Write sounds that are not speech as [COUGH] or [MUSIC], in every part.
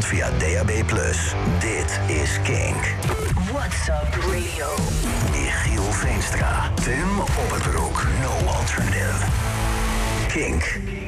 Nederland via DAB+. Dit is Kink. What's up radio? Michiel Veenstra. Tim Opperbroek. No alternative. Kink.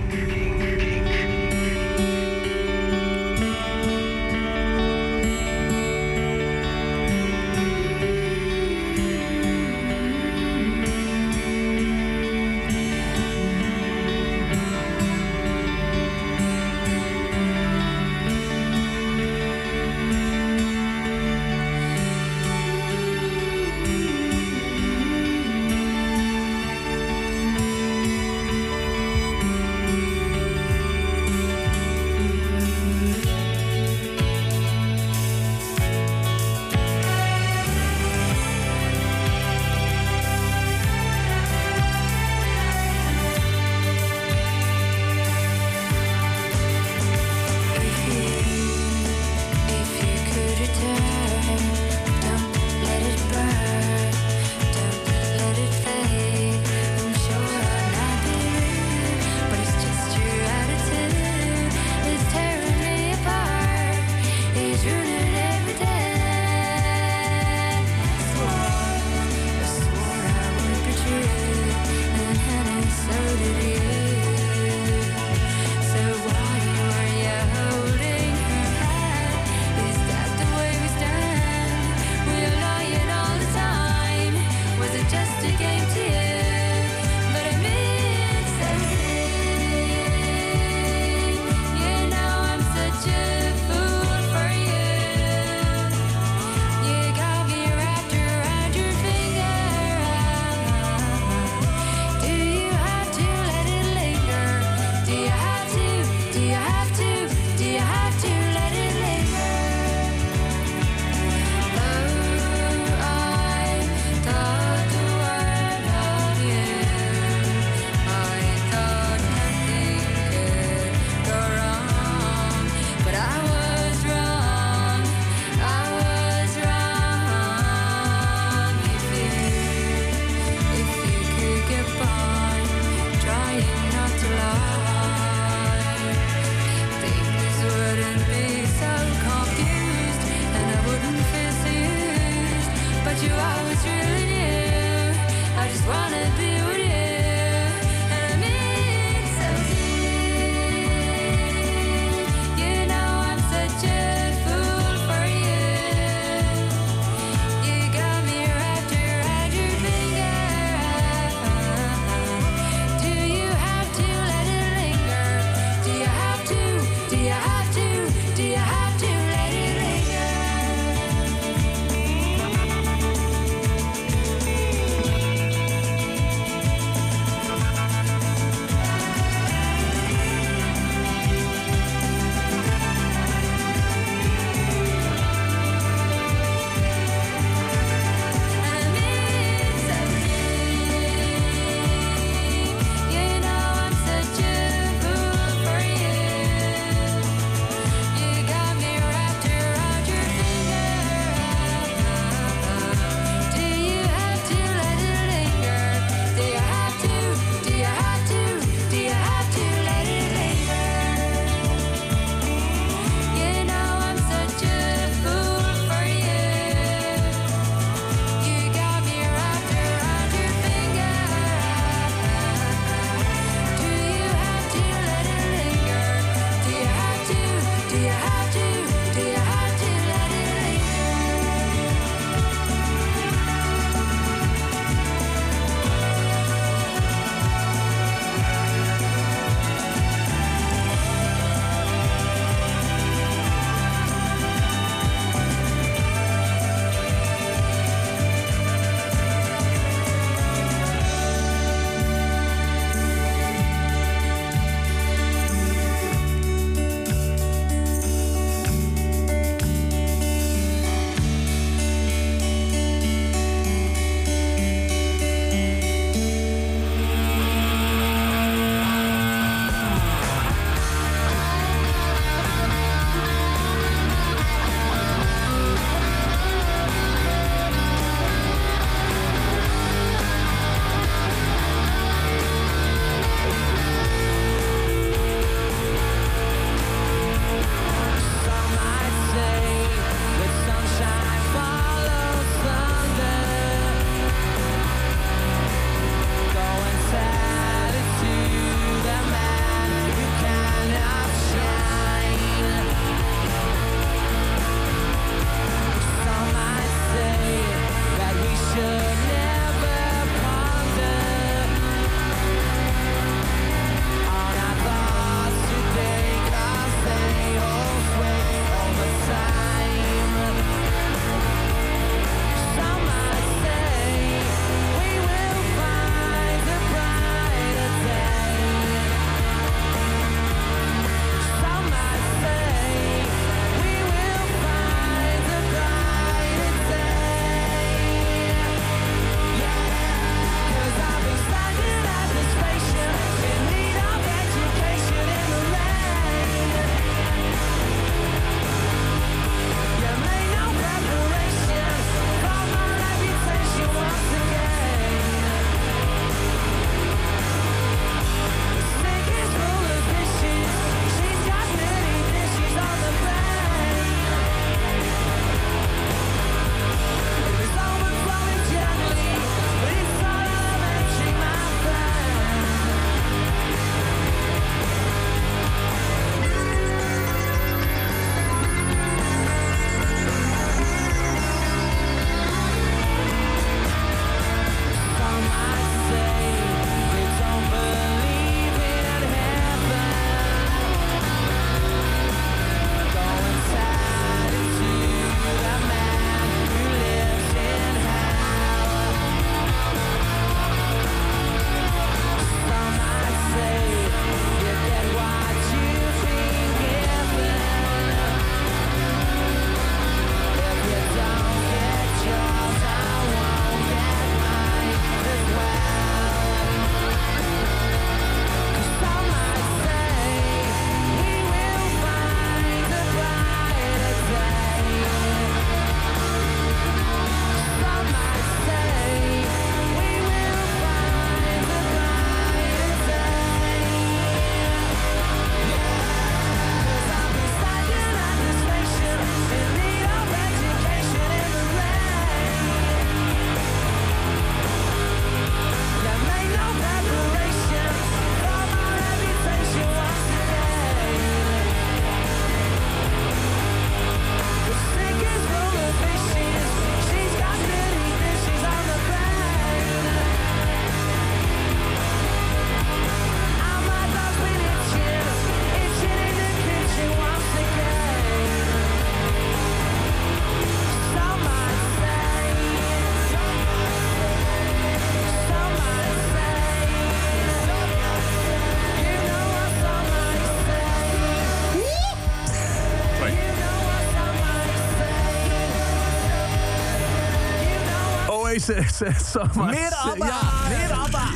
So much. Meer ABBA! Ja. Meer ABBA!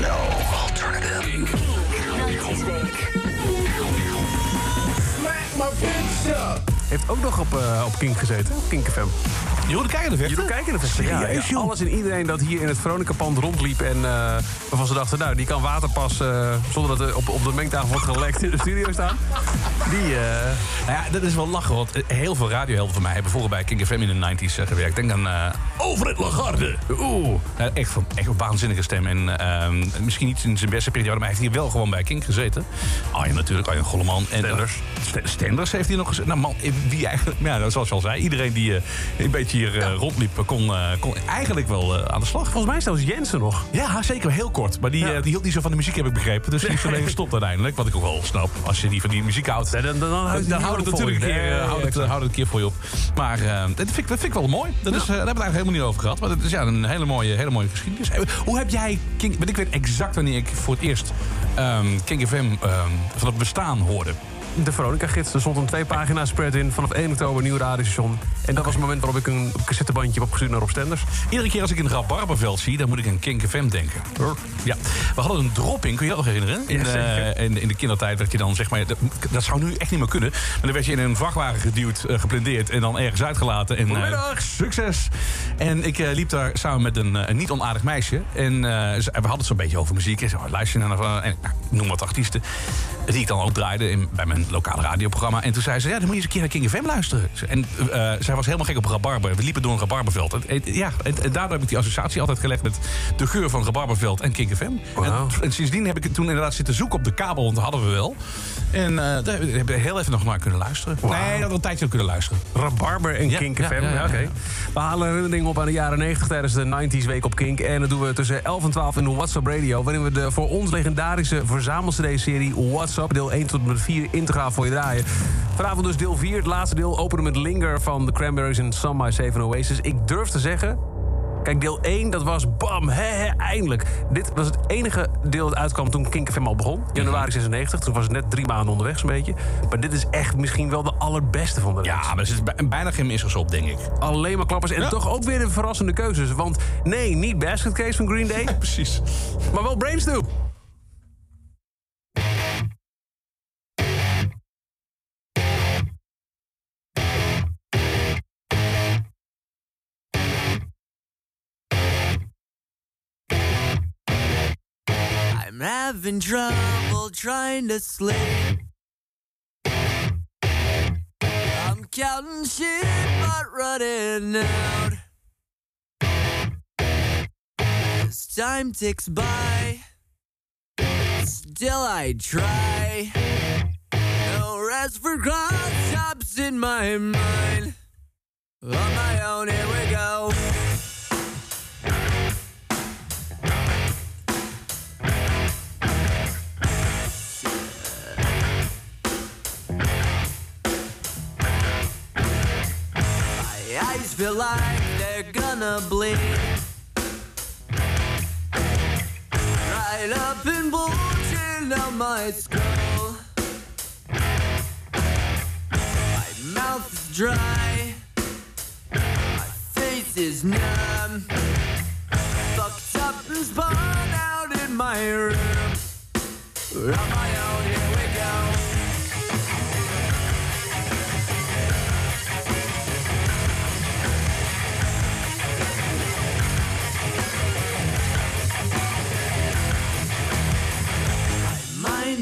No alternative. 90s week. Heeft ook nog op, eh, op Kink gezeten, op Kink FM. Jeroen, kijk de Jeroen Kijken het vechten. Ja, ja. Alles en iedereen dat hier in het Veronica-pand rondliep... en eh, waarvan ze dachten, nou, die kan waterpas... eh, zonder dat er op, op de mengtafel wordt gelekt in de studio staan. Die, eh, Nou ja, dat is wel lachen, want heel veel radiohelden van mij hebben vroeger bij King FM in de 90s eh, gewerkt. Denk aan uh, Overheid Lagarde. Oeh. Uh, echt, van, echt een waanzinnige stem. En uh, misschien niet in zijn beste periode, maar hij heeft hier wel gewoon bij King gezeten. Arjen natuurlijk, Arjen Golleman. En, Stenders. Stenders heeft hij nog gezeten. Nou man, wie eigenlijk, ja, zoals je al zei, iedereen die uh, een beetje hier ja. rondliep kon, kon eigenlijk wel aan de slag. Volgens mij zelfs Jensen nog. Ja, zeker, heel kort. Maar die, ja. die hield niet zo van de muziek, heb ik begrepen. Dus die is [LAUGHS] alleen gestopt uiteindelijk. Wat ik ook wel snap, als je die van die muziek houdt. Dan, dan, dan, dan, houdt het natuurlijk een keer, houd het, houd het een keer voor je op. Maar dat, vind ik, dat vind ik wel mooi. Dat is, daar hebben we het eigenlijk helemaal niet over gehad. Maar dat is ja, een hele mooie, hele mooie geschiedenis. Hoe heb jij King... Want ik weet exact wanneer ik voor het eerst um, King FM um, van het bestaan hoorde. De Veronica-gids. Er stond een twee pagina spread in. Vanaf 1 oktober nieuw radiostation. En dat okay. was het moment waarop ik een cassettebandje heb opgestuurd naar Rob Stenders. Iedere keer als ik een Rabarberveld zie, dan moet ik aan Kink FM denken. Ja. We hadden een drop-in, kun je je dat nog herinneren? In, uh, in, in, de kindertijd werd je dan, zeg maar... Dat, dat, zou nu echt niet meer kunnen. Maar dan werd je in een vrachtwagen geduwd, uh, geplendeerd... en dan ergens uitgelaten. En, uh, succes! En ik liep daar samen met een, een niet onaardig meisje. En we hadden het zo'n beetje over muziek. En zo, luister naar... En, nou, noem wat artiesten. Die ik dan ook draaide in, bij mijn lokale radioprogramma. En toen zei ze, ja, dan moet je eens een keer naar King FM luisteren. En uh, zij was helemaal gek op rabarber. We liepen door een rabarberveld. En, en, ja, en, en, daardoor heb ik die associatie altijd gelegd met de geur van rabarberveld en King FM. Wow. En, en, sindsdien heb ik toen inderdaad zitten zoeken op de kabel, want dat hadden we wel. En uh, daar hebben we heel even nog naar kunnen luisteren. Wow. Nee, dat we een tijdje kunnen luisteren. Rabarber en Ja, Kink ja, FM. ja, oké. We halen herinneringen op aan de jaren 90 tijdens de 90s week op Kink. En dat doen we tussen 11 en 12 in de WhatsApp Radio. Waarin we de voor ons legendarische verzamel-CD-serie WhatsApp deel 1 tot en met 4 integraal voor je draaien. Vanavond dus deel 4. Het laatste deel openen met Linger van The Cranberries en Some My Seven Oasis. Ik durf te zeggen... Kijk, deel 1, dat was bam, hè, eindelijk. Dit was het enige deel dat uitkwam toen Kink FM al begon. Januari 96, toen was het net drie maanden onderweg zo'n beetje. Maar dit is echt misschien wel de allerbeste van de reeks. Ja, maar er zit bij- bijna geen missers op, denk ik. Alleen maar klappers. En Ja. toch ook weer een verrassende keuzes. Want nee, niet Basket Case van Green Day, [LAUGHS] Precies. maar wel Brains Do. I'm having trouble trying to sleep. I'm counting sheep, but running out. As time ticks by, still I try. No rest for cross in my mind. On my own, here we go. Eyes feel like they're gonna bleed. Right up and bulging on my skull. My mouth is dry. My face is numb. Fucked up and spun out in my room. On my own, here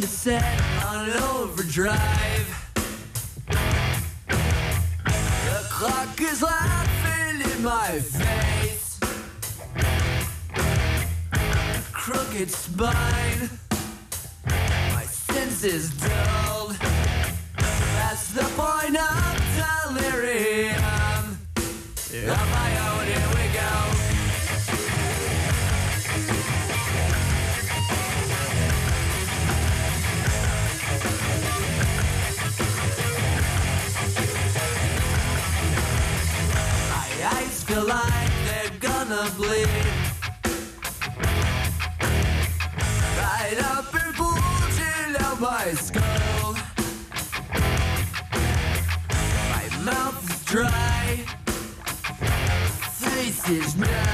is set on overdrive. The clock is laughing in my face. Crooked spine, my senses dulled. That's the point of delirium. On my own, feel they're gonna bleed. Right up and bulging out my skull. My mouth is dry. Face is numb.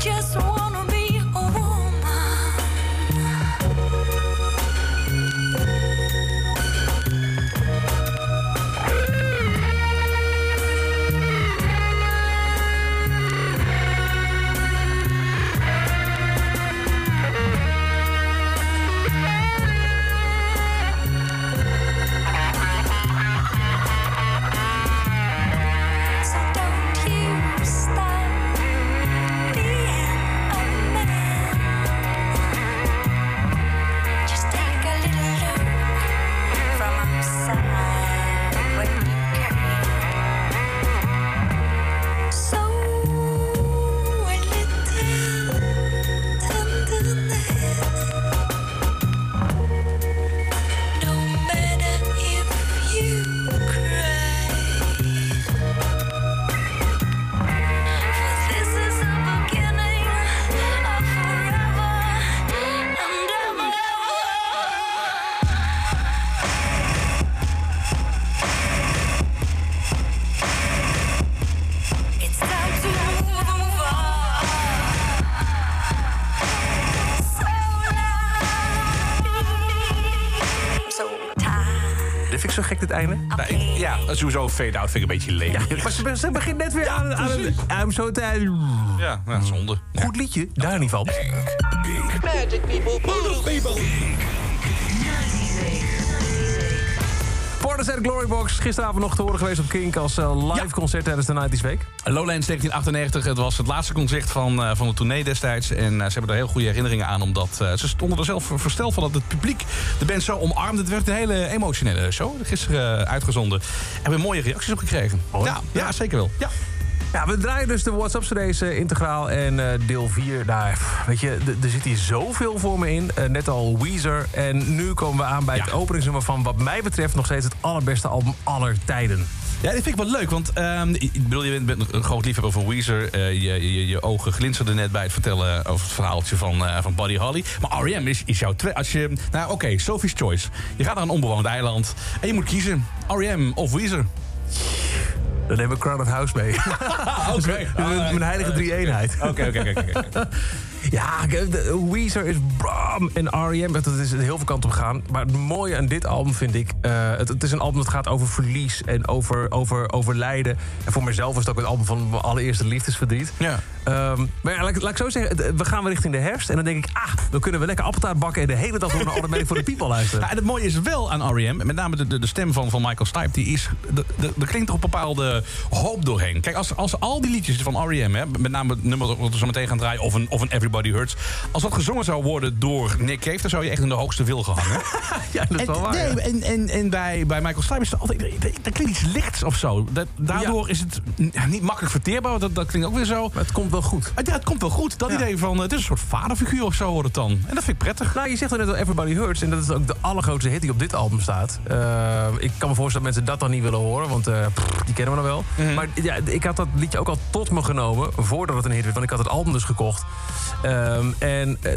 Oh, sowieso fade-out vind ik een beetje leeg. Maar ze, ze begint net weer aan, aan een... I'm so tired. Ja, nou, zonde. Goed liedje, daar niet van. Portishead Glorybox, gisteravond nog te horen geweest op Kink als eh, live Ja. concert tijdens de 90s Week. Lowlands 1998, het was het laatste concert van, eh, van de tournee destijds. En eh, ze hebben er heel goede herinneringen aan, omdat eh, ze stonden er zelf versteld van dat het publiek de band zo omarmde. Het werd een hele emotionele show, gisteren uitgezonden. En we hebben mooie reacties op gekregen. Ja, ja, zeker wel. Ja. Ja, we draaien dus de WhatsApp-cd's eh, integraal en deel 4. Daar, pff, weet je, er zit hier zoveel voor me in. Net al Weezer. En nu komen we aan bij Ja. het openingsnummer van wat mij betreft nog steeds het allerbeste album aller tijden. Ja, dit vind ik wel leuk, want ehm, ik bedoel, je bent een groot liefhebber van Weezer. Eh, je, je, je ogen glinsterden net bij het vertellen over het verhaaltje van, eh, van Buddy Holly. Maar R.E.M. is, is jouw. Als je, nou oké, Sophie's Choice. Je gaat naar een onbewoond eiland en je moet kiezen: R.E.M. of Weezer. Dan nemen we Crowded House mee. [LAUGHS] Oké. [LAUGHS] Mijn heilige drie-eenheid. Oké, oké, oké. [LAUGHS] Ja, de- Weezer is Bram en R.E.M. Dat is heel veel kant op gegaan. Maar het mooie aan dit album vind ik... eh, het, het is een album dat gaat over verlies en over, over, over lijden. En voor mezelf was het ook het album van mijn allereerste liefdesverdriet. Ja. Ehm, maar ja, laat, laat ik zo zeggen, we gaan weer richting de herfst. En dan denk ik, ah, dan kunnen we lekker appeltaart bakken... en de hele dag door naar Automatic for the People luisteren. En het mooie is wel aan R.E.M., met name de, de, de stem van, van Michael Stipe... die is, de- de- er klinkt toch een bepaalde hoop doorheen. Kijk, als, als al die liedjes van R.E.M., met name het nummer dat we zo meteen gaan draaien... of een, of een Everybody Hurts, als dat gezongen zou worden door Nick Cave... dan zou je echt in de hoogste wil gehangen. [LAUGHS] Ja, dat is wel waar. nee, ja. en, en, en bij, bij Michael Stipe is er altijd... Er klinkt iets lichts of zo. Dat, daardoor is het niet makkelijk verteerbaar, dat, dat klinkt ook weer zo... Maar het komt wel goed. Ja, het komt wel goed. Dat Ja. idee van, eh, het is een soort vaderfiguur of zo wordt het dan. En dat vind ik prettig. Nou, je zegt al net al Everybody Hurts. En dat is ook de allergrootste hit die op dit album staat. Eh, ik kan me voorstellen dat mensen dat dan niet willen horen. Want eh, pff, die kennen we nog wel. Maar ja, ik had dat liedje ook al tot me genomen. Voordat het een hit werd. Want ik had het album dus gekocht. Ehm, en... eh,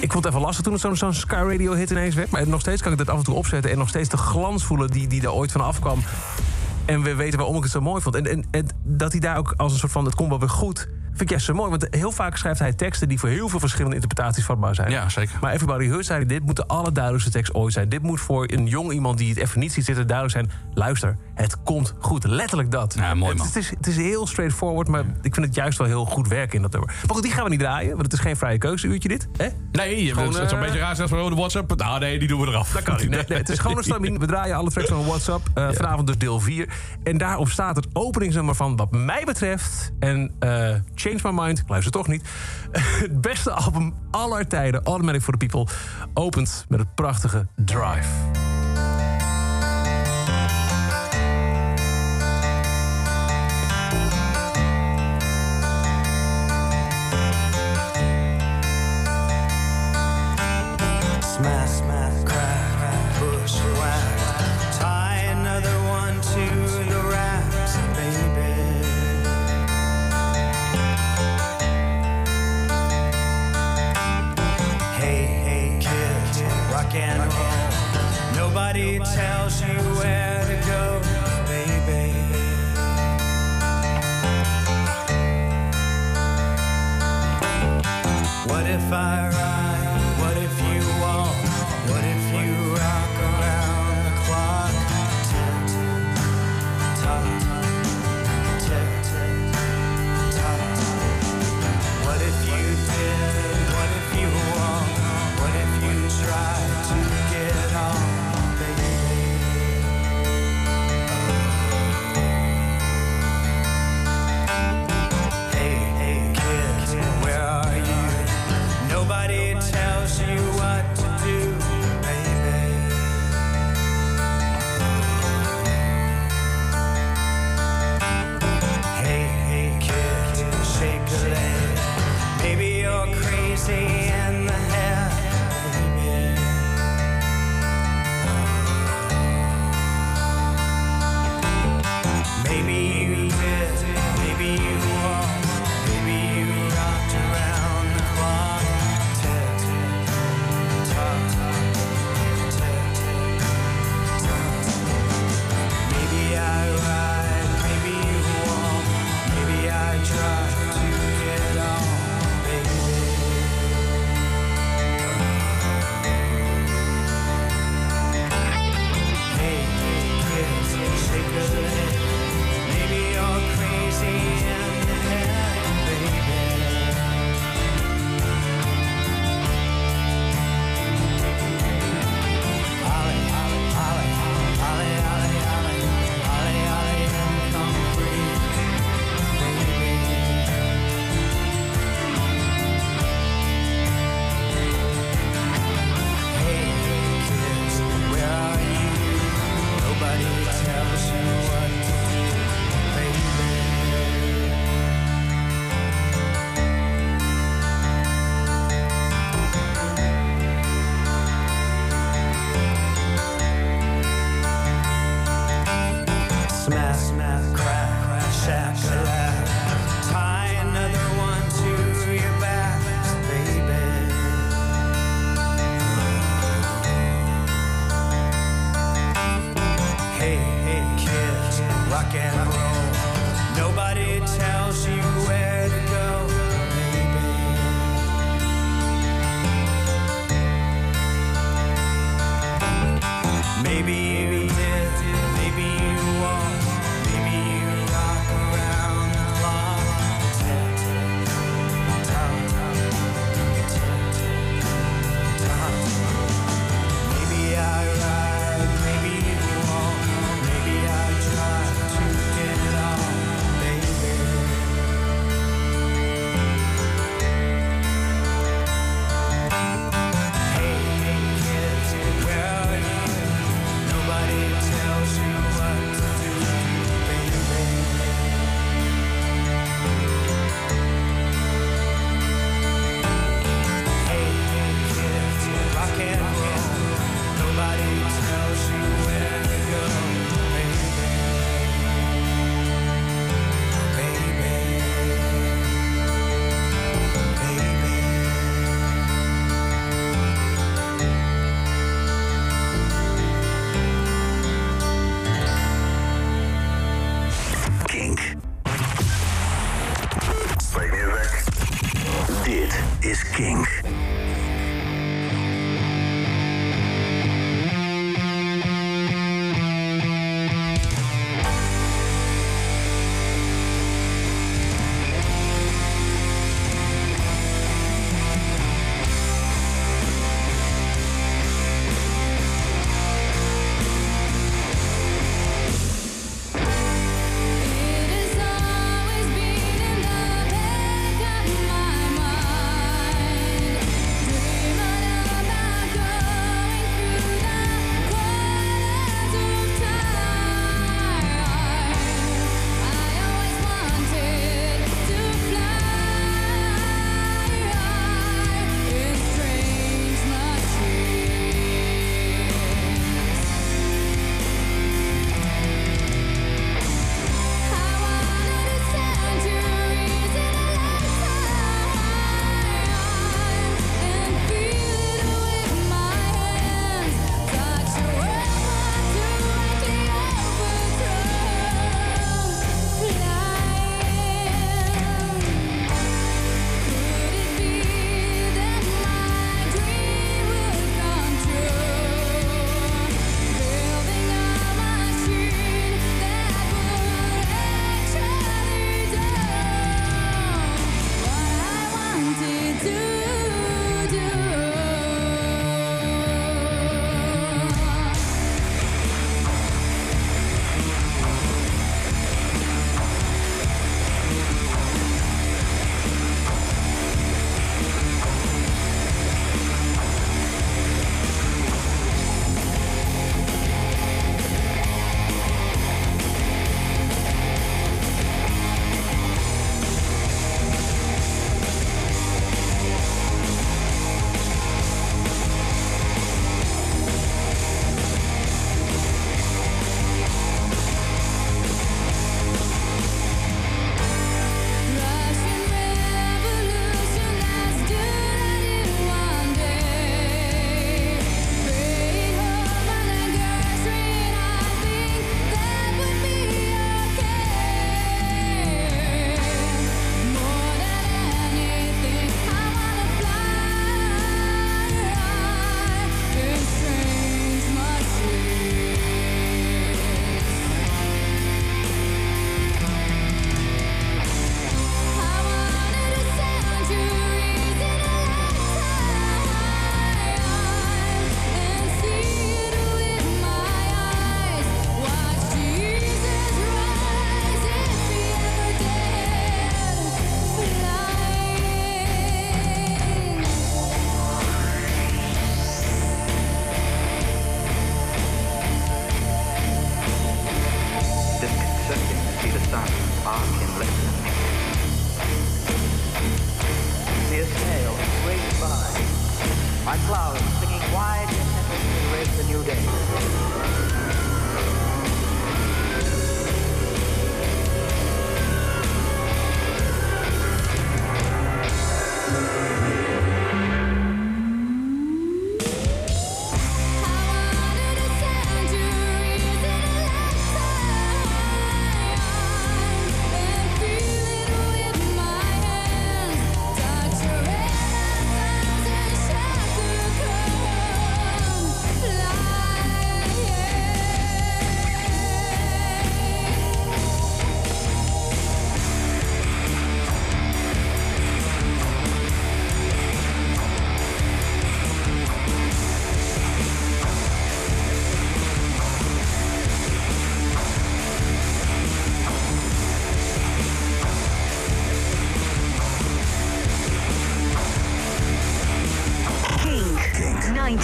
ik vond het even lastig toen het zo'n Sky Radio hit ineens werd. Maar nog steeds kan ik het af en toe opzetten. En nog steeds de glans voelen die, die er ooit van afkwam. En we weten waarom ik het zo mooi vond. En, en, en dat hij daar ook als een soort van... het komt wel weer goed... vind ik juist zo mooi. Want heel vaak schrijft hij teksten... die voor heel veel verschillende interpretaties vatbaar zijn. Ja, zeker. Maar Everybody Hurts zei... dit moet de allerduidelijkste tekst ooit zijn. Dit moet voor een jong iemand die het even niet ziet zitten... duidelijk zijn... luister, het komt goed. Letterlijk dat. Ja, mooi, het, man. het, is, het is heel straightforward... maar ik vind het juist wel heel goed werken in dat nummer. Maar goed, die gaan we niet draaien... want het is geen vrije keuze, uurtje dit. Hè? Nee, Gewoon, het, het is een eh, beetje raar zelfs voor de WhatsApp. Nou nee, die doen we eraf. Dat kan niet. Nee, nee, het is gewoon een [LAUGHS] stramien. We draaien alle tracks van WhatsApp. Eh, Vanavond dus deel 4. En daarop staat het openingsnummer van wat mij betreft... en eh, Change My Mind, ik luister toch niet... het beste album aller tijden, Automatic for the People... opent met het prachtige Drive.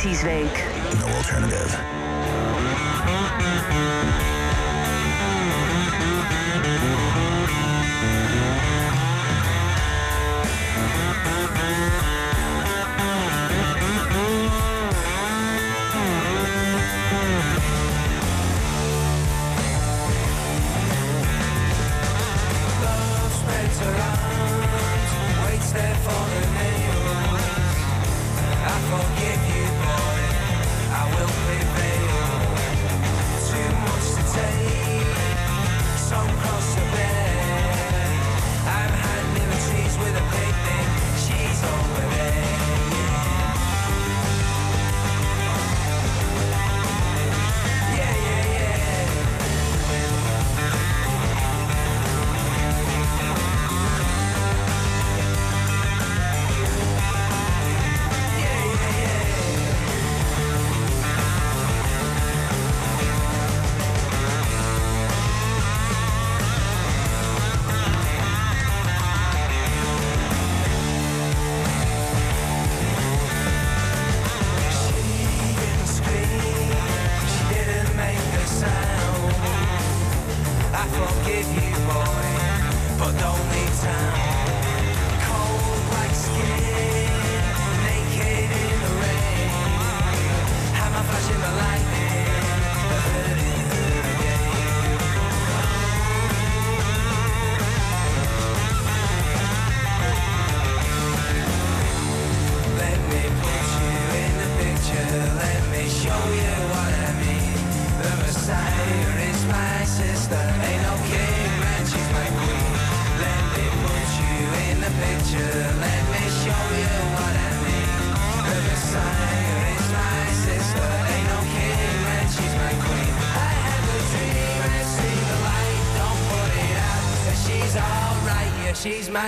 Kink. 90s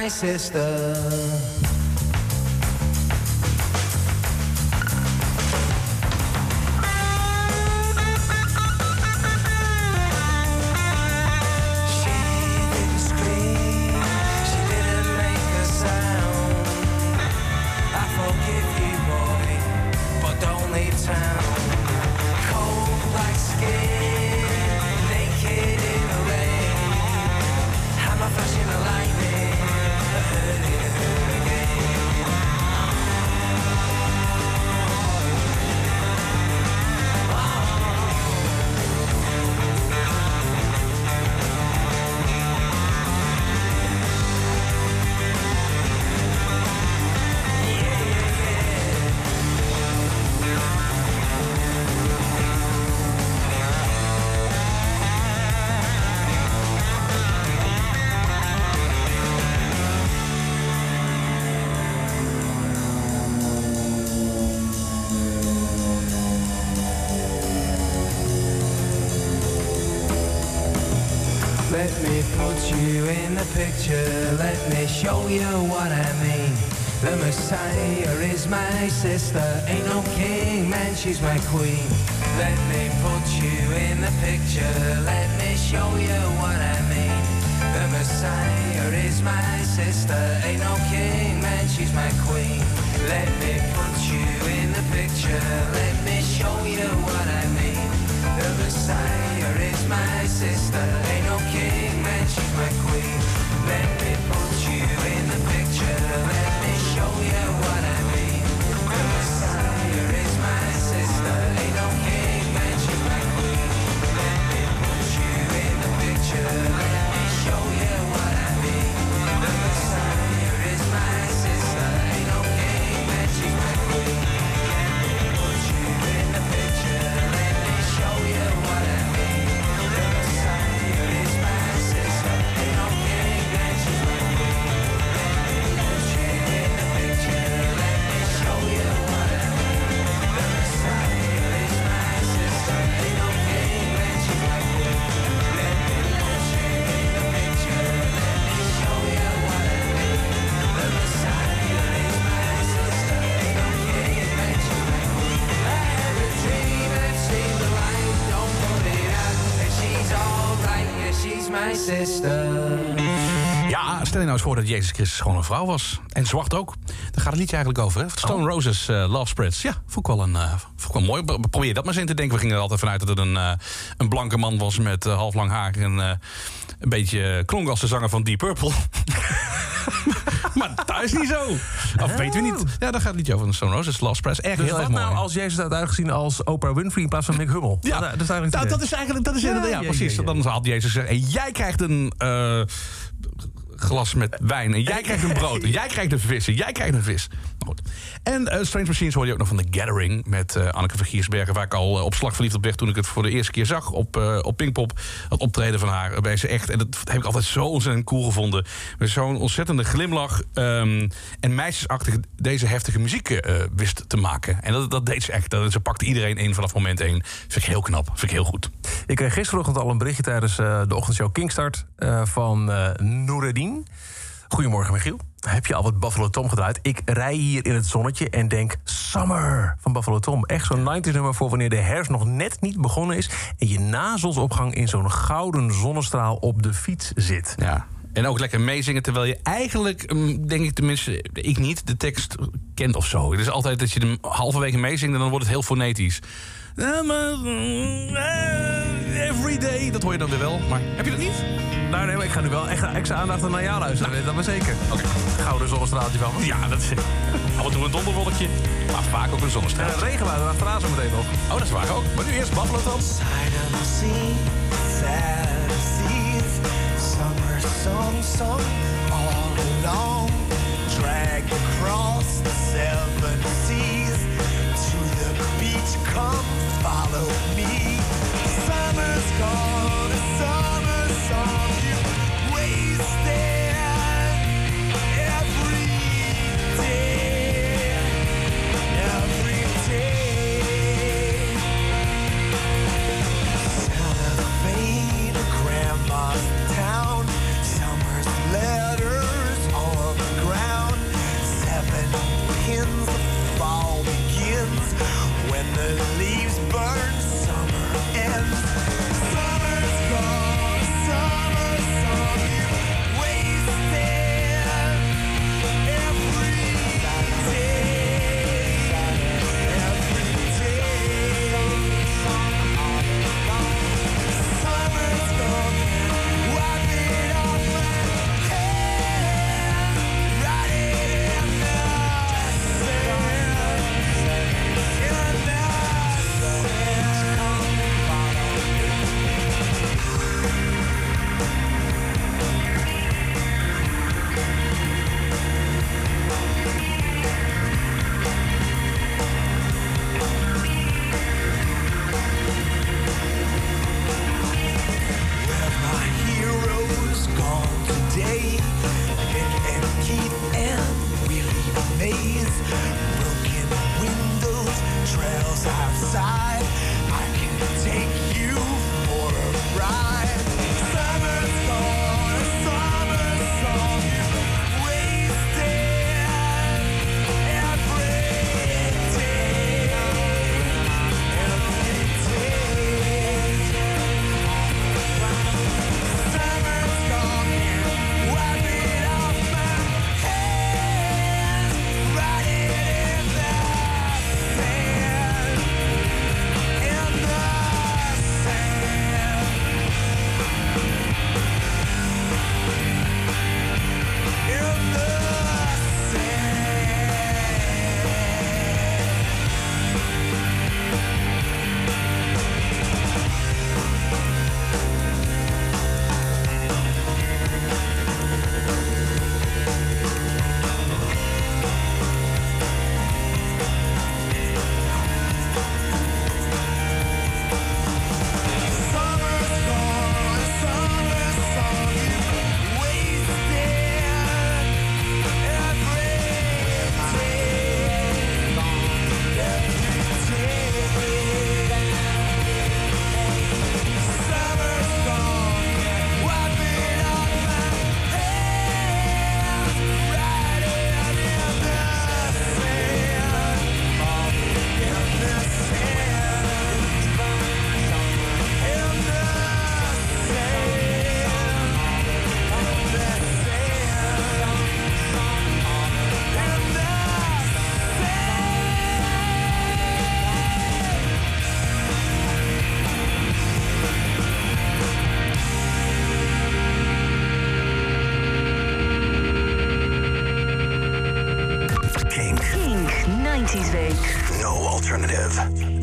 sister. My sister, ain't no king, man, she's my queen. Let me put you in the picture, let me show you what I mean. The Messiah is my sister, ain't no king, man, she's my queen. Let me put you in the picture, let me show you what I mean. The Messiah is my sister, ain't no king, stel je nou eens voor dat Jezus Christus gewoon een vrouw was. En zwart ook. Daar gaat het liedje eigenlijk over. Hè? Stone Roses, eh, Love Spreads. Ja, vond ik wel, een, eh, vond ik wel mooi. Pro- Probeer dat maar eens in te denken. We gingen er altijd vanuit dat het een, eh, een blanke man was met half lang haar. En een beetje klonk als de zanger van Deep Purple. [LAUGHS] maar dat is niet zo. Of weten we niet. Ja, daar gaat het liedje over. Stone Roses, Love Spreads. Echt Dus heel erg mooi. nou als Jezus uit uitgezien als Oprah Winfrey in plaats van Mick Hummel? Ja, dat, is eigenlijk nou, dat is eigenlijk dat is Ja, ja, ja, precies. Dan had Jezus zeggen: en jij krijgt een glas met wijn, en jij krijgt een brood, en jij krijgt een vis, en jij krijgt een vis. En eh, Strange Machines hoorde je ook nog van The Gathering met eh, Anneke van Giersbergen, waar ik al eh, op slag verliefd op werd toen ik het voor de eerste keer zag op, op Pinkpop. Dat optreden van haar bij ze echt, en dat heb ik altijd zo ontzettend cool gevonden. Met zo'n ontzettende glimlach ehm, en meisjesachtig deze heftige muziek wist te maken. En dat, dat deed ze echt. Dat, ze pakte iedereen in vanaf moment één. Vind ik heel knap, vind ik heel goed. Ik kreeg gisterochtend al een berichtje tijdens de ochtendshow Kingstart van Noureddin. Goedemorgen, Michiel. Heb je al wat Buffalo Tom gedraaid? Ik rij hier in het zonnetje en denk Summer van Buffalo Tom. Echt zo'n 90s nummer voor wanneer de herfst nog net niet begonnen is... en je na zonsopgang in zo'n gouden zonnestraal op de fiets zit. Ja. En ook lekker meezingen, terwijl je eigenlijk, mm, denk ik tenminste, ik niet, de tekst kent of zo. Het is altijd dat je hem halverwege meezingt en dan wordt het heel fonetisch. Ja, maar, mm, eh, Every day, dat hoor je dan weer wel. Maar heb je dat niet? Nou nee, maar ik ga nu wel echt extra aandacht naar jou luisteren. weet Dat maar zeker. Oké. Gouden zonnestraaltje van me. Ja, dat is af en toe een donderwolkje, maar vaak ook een En zonnestraal. het regenwater achteraan zo meteen nog. Oh, dat is waar ook. Maar nu eerst Buffalo Tom. Side of the sea, sad seas, summer song sung all along, drag across the seven follow 90s Week. No alternative.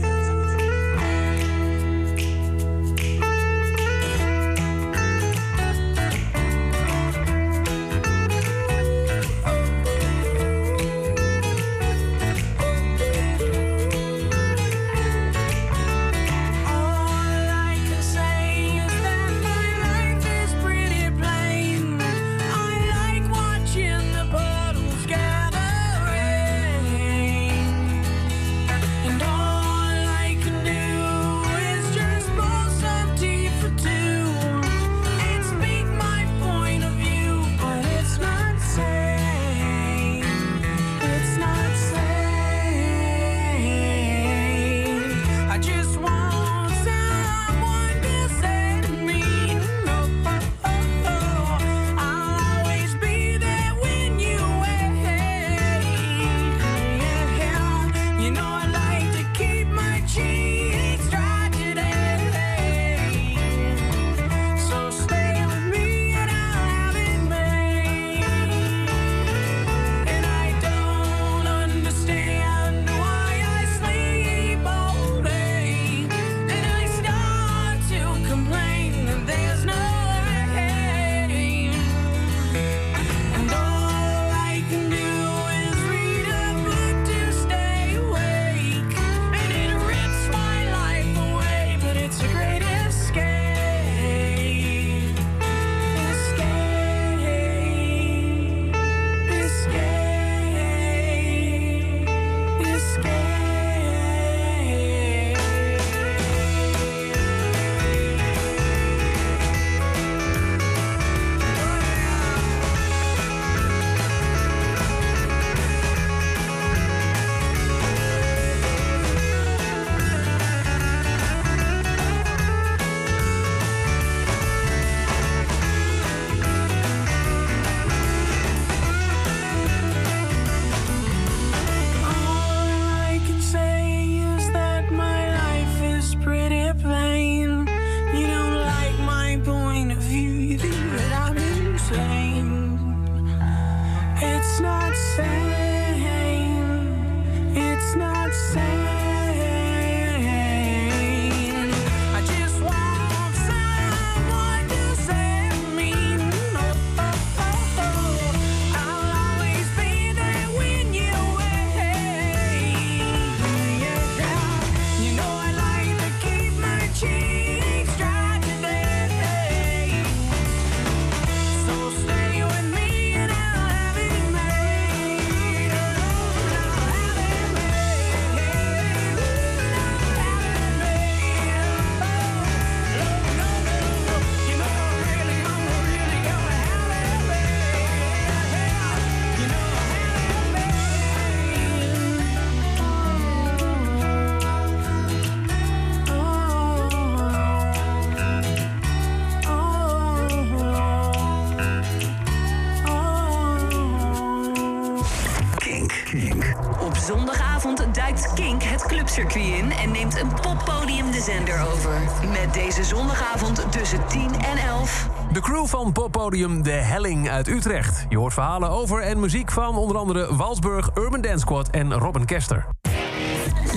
Het clubcircuit in en neemt een poppodium de zender over. Met deze zondagavond tussen 10 en 11. De crew van poppodium De Helling uit Utrecht. Je hoort verhalen over en muziek van onder andere Walsburg, Urban Dance Squad en Robin Kester.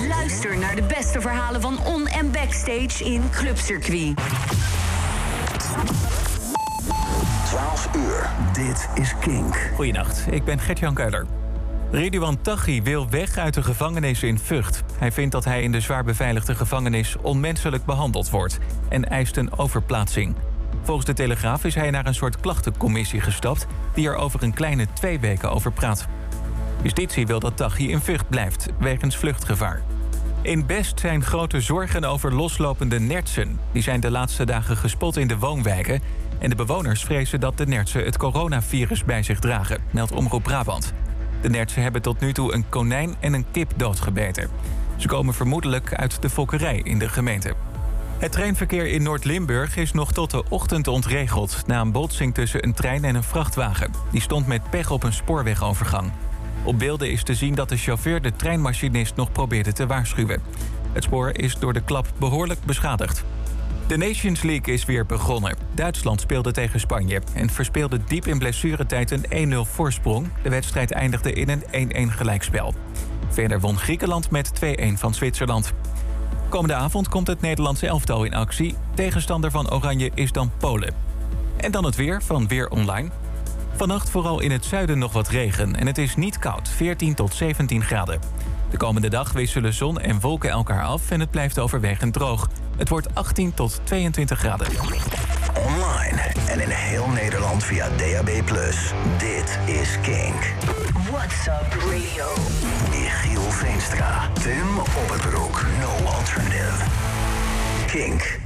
Luister naar de beste verhalen van on- en backstage in Clubcircuit. 12 uur. Dit is Kink. Goedenacht, ik ben Gert-Jan Keuler. Ridouan Taghi wil weg uit de gevangenis in Vught. Hij vindt dat hij in de zwaar beveiligde gevangenis onmenselijk behandeld wordt... en eist een overplaatsing. Volgens de Telegraaf is hij naar een soort klachtencommissie gestapt... die er over een kleine twee weken over praat. Justitie wil dat Taghi in Vught blijft, wegens vluchtgevaar. In Best zijn grote zorgen over loslopende nertsen. Die zijn de laatste dagen gespot in de woonwijken... en de bewoners vrezen dat de nertsen het coronavirus bij zich dragen, meldt Omroep Brabant. De nertsen hebben tot nu toe een konijn en een kip doodgebeten. Ze komen vermoedelijk uit de fokkerij in de gemeente. Het treinverkeer in Noord-Limburg is nog tot de ochtend ontregeld... na een botsing tussen een trein en een vrachtwagen. Die stond met pech op een spoorwegovergang. Op beelden is te zien dat de chauffeur de treinmachinist nog probeerde te waarschuwen. Het spoor is door de klap behoorlijk beschadigd. De Nations League is weer begonnen. Duitsland speelde tegen Spanje en verspeelde diep in blessuretijd een 1-0 voorsprong. De wedstrijd eindigde in een 1-1 gelijkspel. Verder won Griekenland met 2-1 van Zwitserland. Komende avond komt het Nederlandse elftal in actie. Tegenstander van Oranje is dan Polen. En dan het weer van Weer Online. Vannacht vooral in het zuiden nog wat regen en het is niet koud, 14 tot 17 graden. De komende dag wisselen zon en wolken elkaar af en het blijft overwegend droog. Het wordt 18 tot 22 graden. Online en in heel Nederland via DAB+. Dit is Kink. What's up radio? Michiel Veenstra. Tim Opperbroek. No alternative. Kink.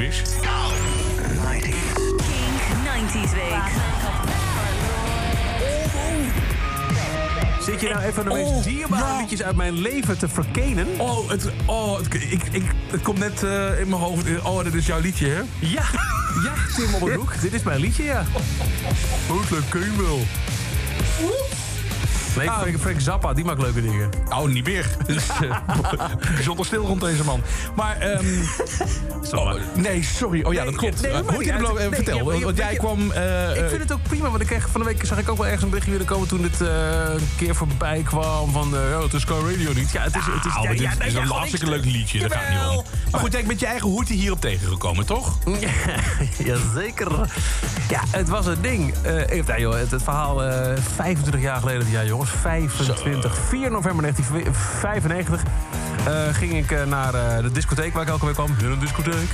Hoetie en de Blowfish. 90s. Kink 90s week. Zit je nou even de meest dierbare liedjes uit mijn leven te verkenen? Oh, het, oh het, ik, ik, het komt net eh, in mijn hoofd. Oh, dit is jouw liedje, hè? Ja, ja, Tim op het broek. Dit is mijn liedje, ja. Goed, leuk, kun je wel. Nee, Frank, Frank Zappa, die maakt leuke dingen. Oh, niet meer. [LAUGHS] Dus, eh, [LAUGHS] bijzonder stil rond deze man. Maar, ehm, [LAUGHS] oh, nee, sorry. Oh ja, dat klopt. nee, Uh, dat maakt Hoetie de niet Blow, uit. eh, Nee, vertel. ja, je- want jij je- kwam... eh, Ik vind het ook prima, want ik kreeg van de week zag ik ook wel ergens een berichtje binnenkomen toen dit eh, een keer voorbij kwam van eh, ja, het is Sky Radio niet. Ja, het is, het is, Nou, ja, ja, nee, is ja, een hartstikke leuk liedje. Daar gaat het niet om. Maar goed, jij bent je eigen hoetie hierop tegengekomen, toch? Jazeker. Ja, het was een ding. Eh even, nou, joh, het, het verhaal eh 25 jaar geleden, ja jongens, 25, 4 november 1995 eh, ging ik eh, naar eh, de discotheek waar ik elke week kwam. Een discotheek.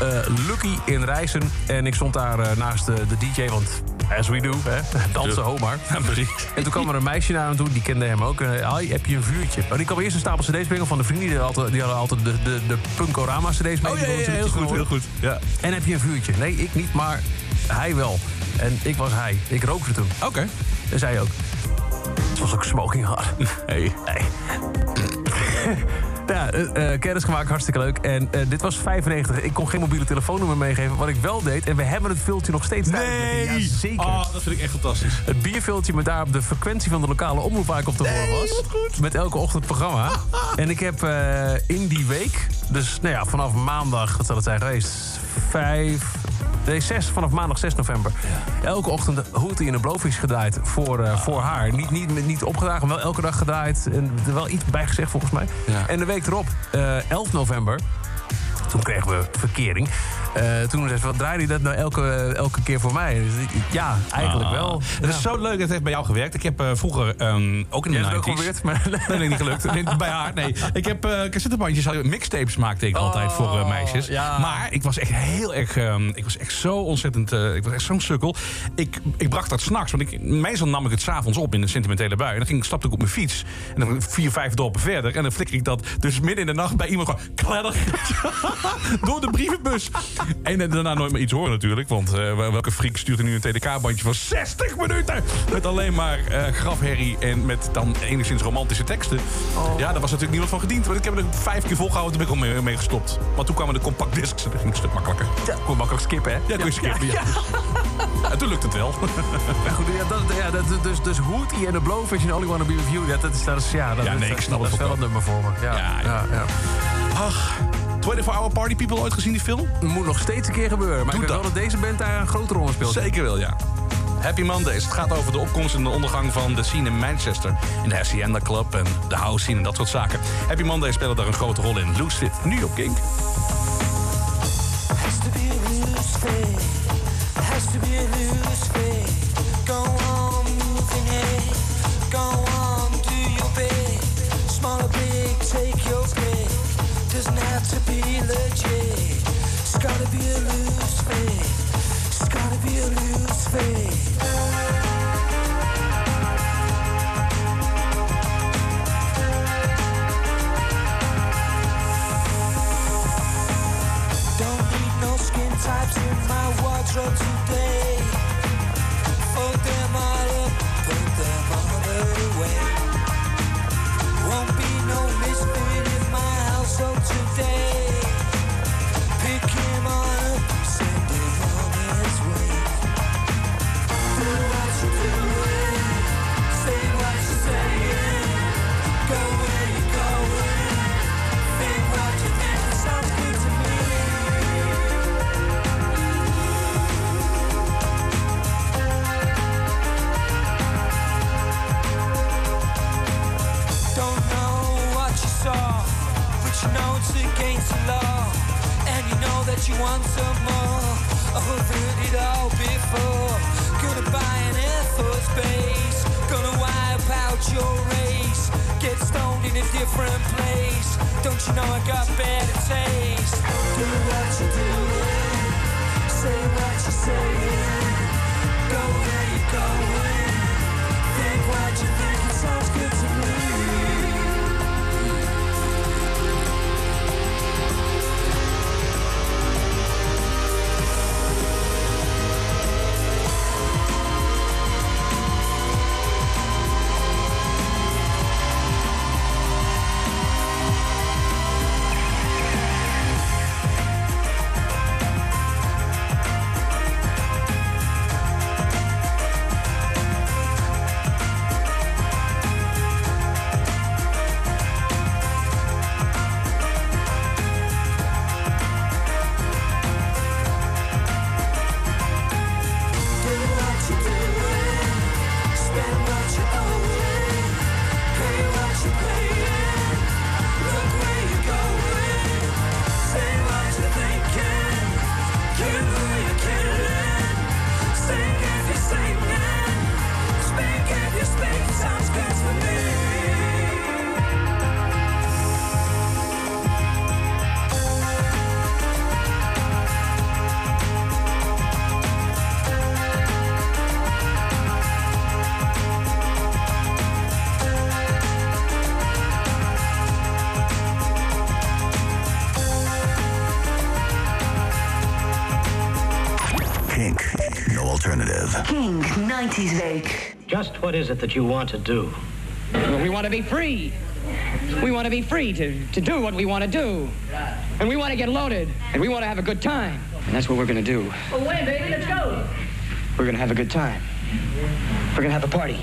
Eh, Lucky in Rijssen. En ik stond daar eh, naast de, de DJ, want as we do, hè, [LAUGHS] dansen Homar. precies. En toen kwam er een meisje naar hem toe, die kende hem ook. Eh, Hi, heb je een vuurtje? Oh, die kwam eerst een stapel cd's brengen van de vrienden. Die hadden altijd, die hadden altijd de, de, de Punkorama cd's mee. Oh ja, ja, heel goed, heel goed. Ja. En heb je een vuurtje? Nee, ik niet, maar hij wel. En ik was hij. Ik rookte toen. Oké. En zij ook. Het was ook smoking hot. Hey. Nee. Ja, eh, eh, kennis gemaakt, hartstikke leuk. En eh, dit was 95. Ik kon geen mobiele telefoonnummer meegeven. Wat ik wel deed, en we hebben het filmpje nog steeds. Nee! Ja, zeker. Oh, dat vind ik echt fantastisch. Het bierviltje met daarop de frequentie van de lokale omroep waar ik op te horen was. Met elke ochtend programma. [LAUGHS] en ik heb in die week, dus nou ja, vanaf maandag, wat zal het zijn geweest? Vijf. Nee, zes, vanaf maandag 6 november. Elke ochtend Hoetie in de Blowfish gedraaid voor, eh, voor haar. Niet, niet, niet opgedragen, maar wel elke dag gedraaid. En er wel iets bij gezegd volgens mij. Ja. En de week erop, eh 11 november, toen kregen we verkering. Eh, toen zei ze, wat draai je dat nou elke, elke keer voor mij? Dus ja, eigenlijk Ah. wel. Het is zo leuk dat het heeft bij jou gewerkt. Ik heb eh, vroeger ehm, ook in de Jij hebt 90s... het ook geprobeerd, maar... Nee, nee, niet gelukt. Nee, bij haar, nee. Ik heb eh cassettebandjes, mixtapes maakte ik altijd voor meisjes. Maar ik was echt heel erg... ehm, ik was echt zo ontzettend... ik was echt zo'n sukkel. Ik, ik bracht dat s'nachts, want ik, meestal nam ik het s'avonds op in een sentimentele bui. En dan ging, stapte ik op mijn fiets. En dan vier, vijf dorpen verder. En dan flikker ik dat dus midden in de nacht bij iemand gewoon... Kladder, [LAUGHS] door de brievenbus. [LAUGHS] En eh, daarna nooit meer iets horen natuurlijk. Want eh, welke freak stuurt er nu een TDK-bandje van 60 minuten? Met alleen maar eh grafherrie en met dan enigszins romantische teksten. Ja, daar was natuurlijk niemand van gediend. Want ik heb er vijf keer volgehouden, toen ben ik al mee, mee gestopt. Maar toen kwamen de compact discs en dat ging een stuk makkelijker. Ja, kon makkelijk skippen, hè? Ja, kon je skippen, ja. [LAUGHS] En toen lukt het wel. [LAUGHS] Ja, goed, ja, dat, ja, dat, dus, dus Hootie en de Blowfish en Only Wanna Be With You... Ja, dat is, dat is, ja, dat, Ja, nee, dat- ik snap dat het is wel een nummer voor me. Ja. ja, ja. Ach, 24 Hour Party People ooit gezien, die film? Moet nog steeds een keer gebeuren. Maar Doe ik weet wel dat. dat deze band daar een grote rol in speelt. Zeker wel, ja. Happy Mondays. Het gaat over de opkomst en de ondergang van de scene in Manchester. In de Hacienda Club en de house scene en dat soort zaken. Happy Mondays spelen daar een grote rol in. Loose Fit, nu op Kink. Has to be a loose fit. Has to be a loose fit. Go on, moving it. Go on, To be legit. It's gotta be a loose fit. It's gotta be a loose fit. Don't need no skin types in my wardrobe today. Fold them all up, put them all away. Won't be no misfit in my household today. You want some more. I've heard it all before. Gonna buy an Air Force base. Gonna wipe out your race. Get stoned in a different place. Don't you know I got better taste? Do what you're doing. Say what you're saying. Go where you're going. Think what you think. What is it that you want to do? We want to be free. We want to be free to, to do what we want to do. And we want to get loaded. And we want to have a good time. And that's what we're going to do. Well, wait, baby, let's go. We're going to have a good time. We're going to have a party.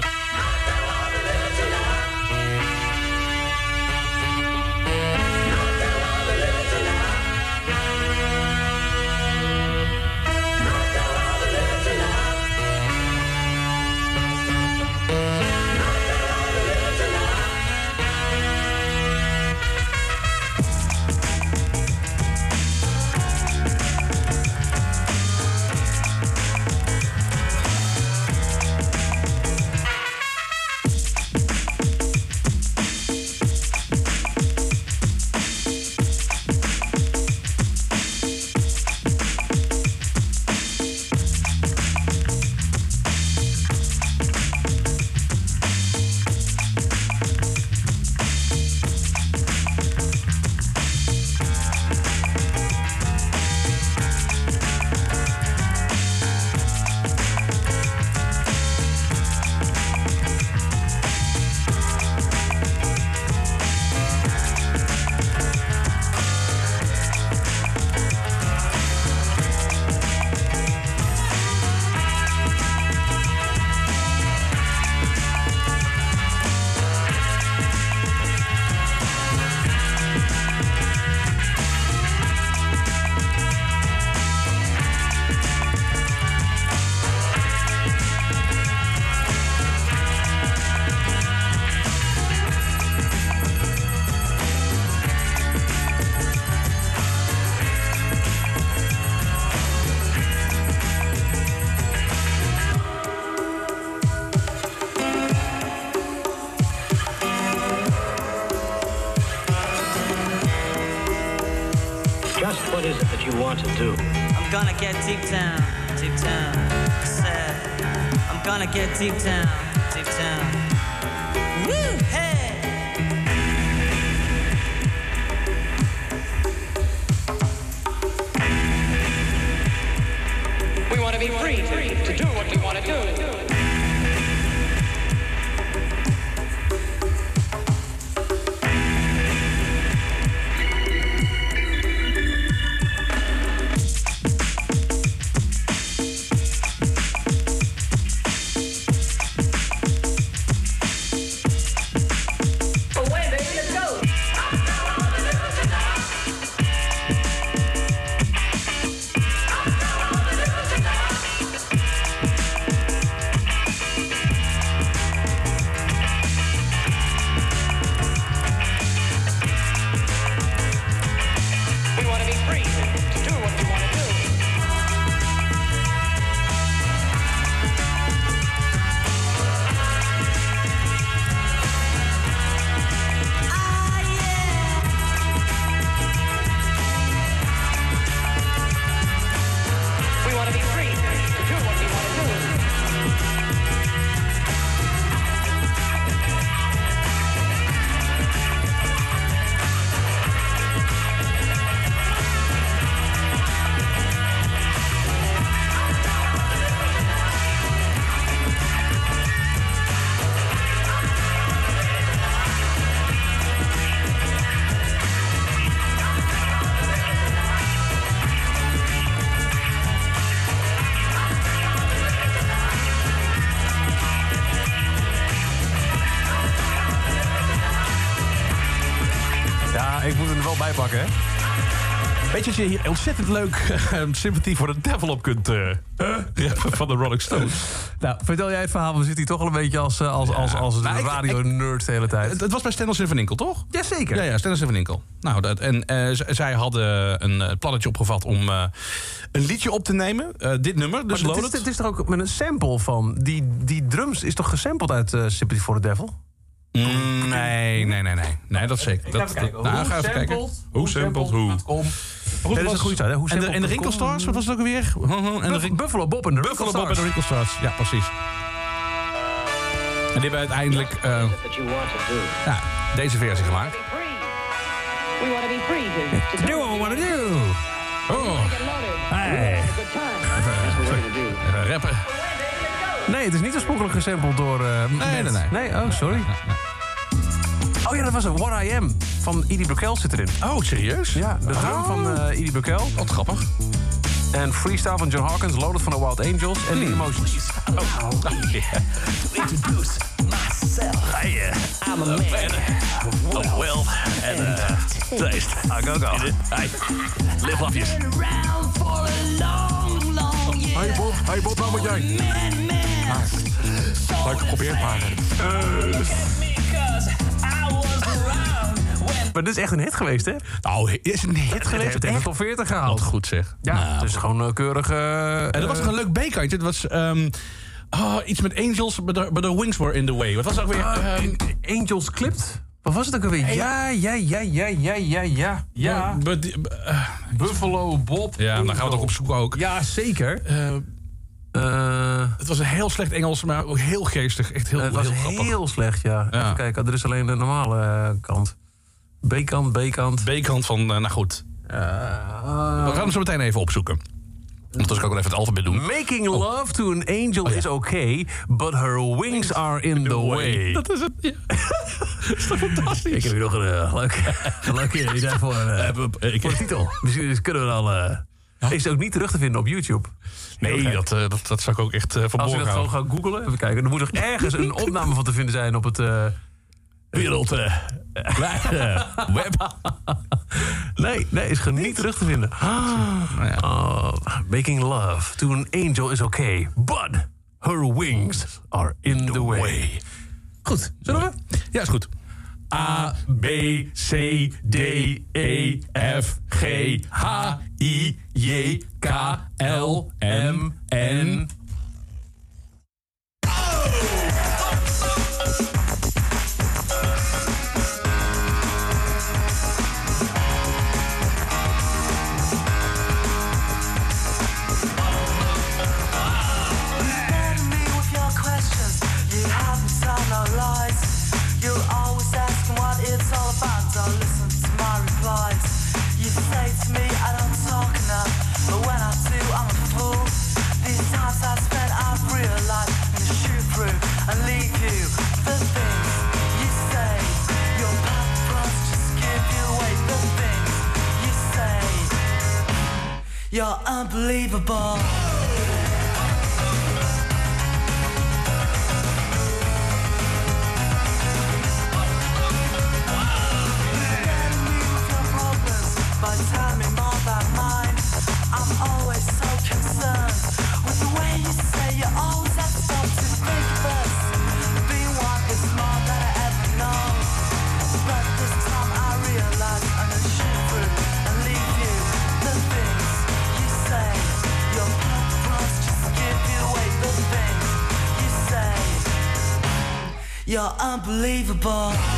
Get deep down, deep down. I said, I'm gonna get deep down, dat je hier ontzettend leuk eh, sympathie voor de devil op kunt eh, van de Rolling Stones? [LAUGHS] Nou, vertel jij het verhaal. We zitten hier toch al een beetje als, eh, als, als, als ik- radio-nerd de hele tijd. Het, het was bij Stendels en Van Inkel, toch? Jazeker. Ja, ja, en Van Inkel. Nou, dat, en eh, zij hadden een eh, plannetje opgevat om eh, een liedje op te nemen. Eh, dit nummer, dus Maar het, is, Loaded. het is toch ook met een sample van... Die, die drums is toch gesampled uit eh, Sympathy for the Devil? Mm, nee, nee, nee, nee. Nee, dat zeker. Dat, dat- nou, ga even kijken. Hoe sampled, hoe. Goed, dat is een goede? Hoe en de, en de sampled.com. Wrinkle Stars, wat was het ook alweer? En de Buffalo Bob en de Buffalo Bob en de Stars. Wrinkle Stars. Ja, precies. En die hebben uiteindelijk eh, ja, deze versie gemaakt. We want to be free to, to do what we want to do. Oh. Hey. Have a good time. even rappen. Nee, het is niet oorspronkelijk gesampled door... eh, Nee, Matt. nee, nee. oh, sorry. Oh ja, dat was een What I Am van Edie Burkel zit erin. Oh, serieus? Ja, de drum van eh Edie Burkel. Wat grappig. En Freestyle van John Hawkins, Loaded van The Wild Angels en The Emotions. Oh, Introduce myself. Hey, I'm a man of wealth and uh, taste. I go go. Hey, live lafjes. Around for a long, long year. Hey Bob, hey Bob, nou moet jij. Man, man. Leuk geprobeerd, maar... Maar dit is echt een hit geweest, hè? Nou, is het niet. Hit geweest, het heeft de top 40 gehaald. Wat goed zeg. Ja, Nou, het is gewoon een keurige... eh, En dat was nog een leuk B-kantje. Het was ehm, oh, iets met Angels, but the, but the wings were in the way. Wat was het ook weer? Ah, Ehm, Angels Clipped? Wat was het ook alweer? Ja, ja, ja, ja, ja, ja, ja. Ja, eh, Buffalo Bob. ja, daar gaan we toch op zoek ook. Ja, zeker. Eh, Eh, het was een heel slecht Engels, maar ook heel geestig. Echt heel, het was heel grappig. heel slecht, ja. Ja. Even kijken, er is alleen de normale eh, kant. B-kant, B-kant. B-kant van, eh, nou goed. Eh, We gaan hem zo meteen even opzoeken. Want als ik ook wel even het alfabet doen. Making love to an angel is okay, but her wings are in the way. Dat is het. Ja. [LAUGHS] dat is toch fantastisch? Ik heb hier nog een uh, leuk, een leuke idee [LAUGHS] voor, eh, voor de titel. Misschien kunnen we dan... eh Is het ook niet terug te vinden op YouTube? Nee, dat, eh, dat, dat zou ik ook echt eh Als je verborgen dat gewoon houden. gaat googlen, even kijken. Er moet nog ergens een [LAUGHS] opname van te vinden zijn op het... eh, Wereld. eh, [LAUGHS] eh, web. Nee, nee, is gewoon niet terug te vinden. Nou ja. Oh, making love to an angel is okay, but her wings are in the way. Goed, zullen we? Ja, is goed. A, B, C, D, E, F, G, H, I, J, K, L, M, N. unbelievable. But tell me more about mine. I'm always so concerned with the way you say you're unbelievable.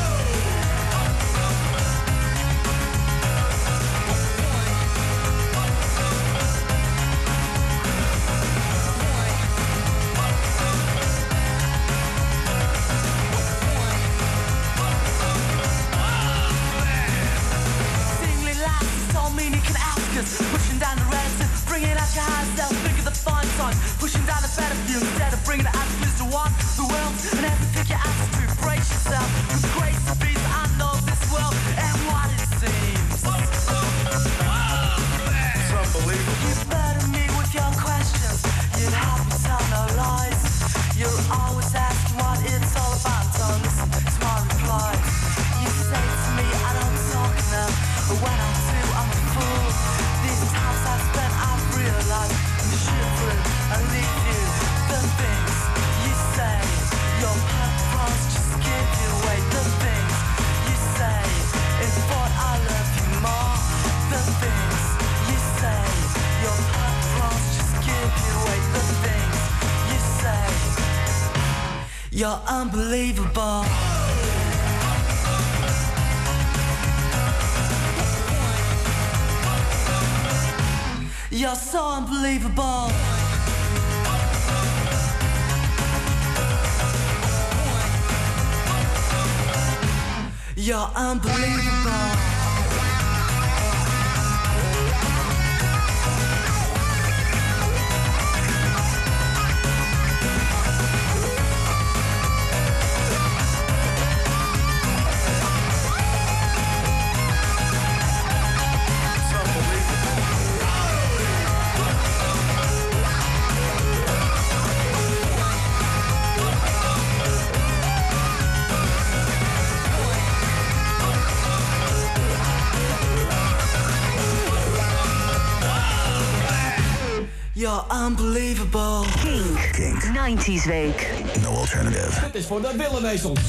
90s Week. No alternative. Dit is voor de Willemezels.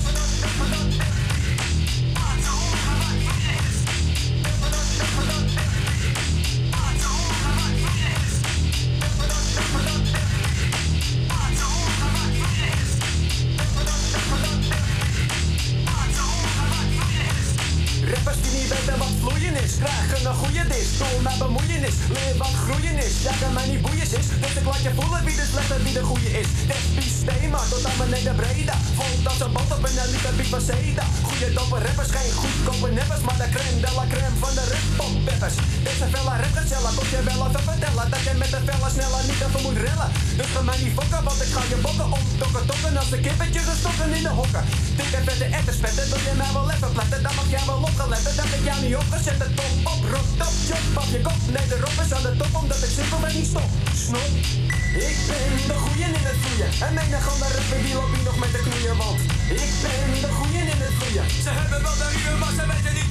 Vette echte spetten, wil je mij wel even platten, dan mag jij wel opgeletten dat ik jou niet opgezet. De top op, rot op, jump op je kop. Nee, de rock is aan de top, omdat ik simpelweg niet stop. Snop. Ik ben de goeie in het vloeien. En menig andere rapper die loopt nog met de knoeien, want ik ben de goeie in het vloeien. Ze hebben wel de ruwen, maar ze weten niet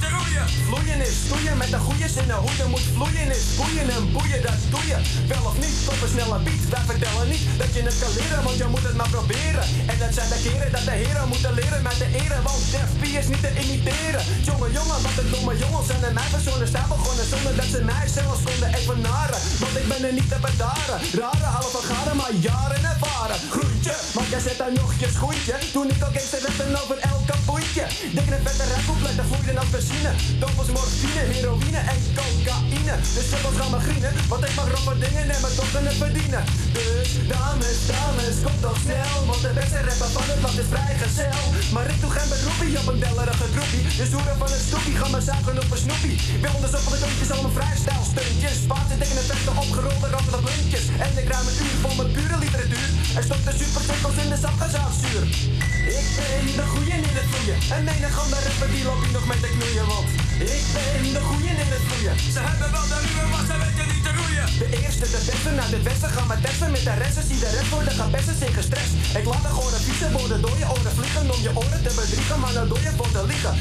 Vloeien is stoeien met de goeie zinnen. Hoe je moet vloeien is boeien en boeien, dat doe je. Wel of niet, op een snelle beat. Wij vertellen niet dat je het kan leren, want je moet het maar proberen. En dat zijn de keren dat de heren moeten leren met de ere, want Def P is niet te imiteren. Jongen, jongen, wat een domme jongens en mij verzonnen staan begonnen zonder dat ze mij zelfs konden evenaren. Want ik ben er niet te bedaren. Rare halve garen, maar jaren ervaren. Groentje, want jij zet daar nog je schoentje. Toen ik al gangster werd en over elk kapoentje. Dikke vette rapcoupletten vloeiden als benzine. Dopels, morfine, heroïne en cocaïne. De sukkels gaan me grienen, want ik mag roffe dingen en mijn dochter het verdienen. Dus dames, dames, kom toch snel. Want de beste rapper van het land is vrijgezel. Maar ik doe geen beroepie op een dellerige groepie. De zoeren van een stoepie gaan me zagen op een snoepie. Wil onderzoek van de doontjes al mijn vrijstijl stuntjes. Spaarse dikke en vette opgerolde rode blindjes. En ik ruim een uur vol met pure literatuur. En stop de supercikkels in de zakgezaagzuur. Ik ben de goeie in het vloeien. En menig andere rapper die loopt nog met de knoeien. Want ik ben de goeie in het vloeien. Ze hebben wel de ruwen, maar ze weten niet. De eerste, de beste naar de westen gaan met testen met de resten. Zie de rest worden gaan besten zich gestrest. Ik laat de gewoon vieze woorden door je oren vliegen om je oren te bedriegen, maar nou door je voor te liegen.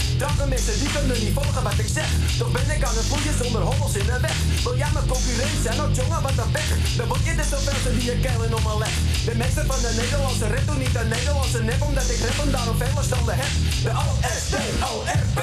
Mensen die kunnen niet volgen wat ik zeg. Toch ben ik aan het vloeien zonder hobbels in de weg. Wil jij mijn concurrent zijn? Nou jongen, wat een weg. Dan word je dus zoveel die je keilen om mijn leg. De meester van de Nederlandse rap doen niet de Nederlandse nep, omdat ik rap en daarom veel standen heb. De O-S-T-O-R-P,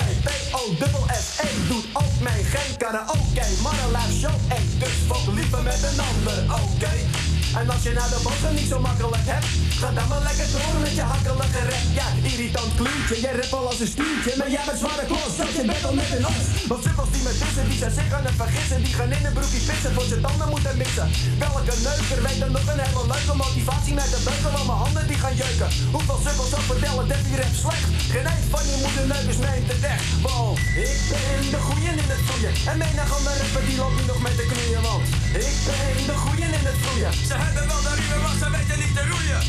P-O-S-S-E doet ook mee. Geen karaoke, een live show. Ey, dus volg liever met een ander, oké? En als je nou de bossen niet zo makkelijk hebt, ga dan maar lekker door met je hakkelige rap. Ja, irritant kluntje, jij rap al als een stuurtje, maar jij bent zware klos, dat je bent met een os. Want sukkels die met tussen, die zijn zich aan het vergissen, die gaan in een broekje pissen, voor ze tanden moeten missen. Welke neuker weet dan nog een hele leuke motivatie met de beuken, want mijn handen die gaan jeuken. Hoeveel sukkels ook vertellen dat die rap slecht, geen een van je moederneukers neemt het echt. Wow, ik ben de goeie in het vloeien, en menig andere rapper die loopt nu nog met de knoeien, want ik ben de goeie in het vloeien. Ze hebben wel de riemen, maar ze weten niet te roeien.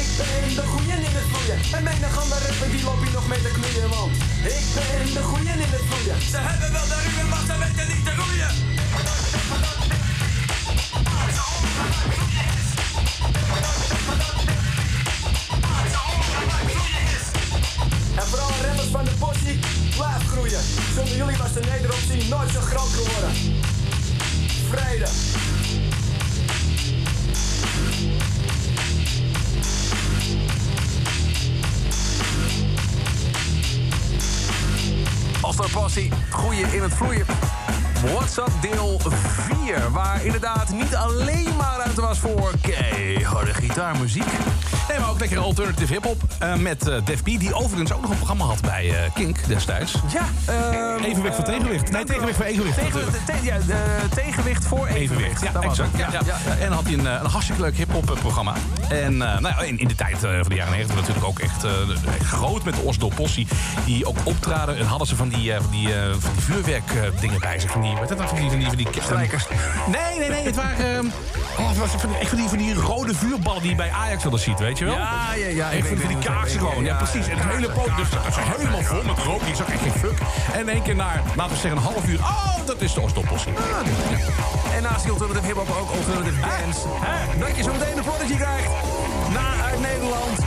Ik ben de goeie in het vloeien. En menig andere rapper die hier nog met de knoeien, want ik ben de goeie in het vloeien. Ze hebben wel de riemen, maar ze weten niet te roeien. En vooral rappers van de possie, blijf groeien. Zonder jullie was de Nederlandse nooit zo groot geworden. Vrede. Astor Passie, groeien in het vloeien. WhatsApp deel 4, waar inderdaad niet alleen maar ruimte was voor keiharde gitaarmuziek. Nee, maar ook lekker alternative hip-hop eh, met eh, Def P, die overigens ook nog een programma had bij eh, Kink destijds. Ja, ehm, Evenwicht voor tegenwicht. Nee, tegenwicht voor evenwicht. Tegenwicht, te- ja, tegenwicht voor evenwicht. Evenwicht, ja, exact. Ja, ja. En had hij een, een hartstikke leuk hip-hop programma. En nou, in, in de tijd van de jaren 90 natuurlijk ook echt groot met de Possie. Die ook optraden. En hadden ze van die, van die, eh, van die vuurwerk eh, dingen bij zich. Van die, wat is dat nou? Van die, van die, van die Strijkers. Nee, nee, nee. Het waren ehm, oh, het was van, die, echt van, die, van die rode vuurballen die je bij Ajax wilde ziet, weet je wel? Ja, ja, ja, ik weet die kaarsen gewoon. Ja, precies. En het hele poot, dus dat was helemaal vol met rook. Je zag echt geen fuck. En in één keer na, laten we zeggen, een half uur. Oh, dat is de Oslo Possie. En naast die alternative hip-hop ook alternative dance. Dat je zo meteen de Prodigy krijgt. Na uit Nederland.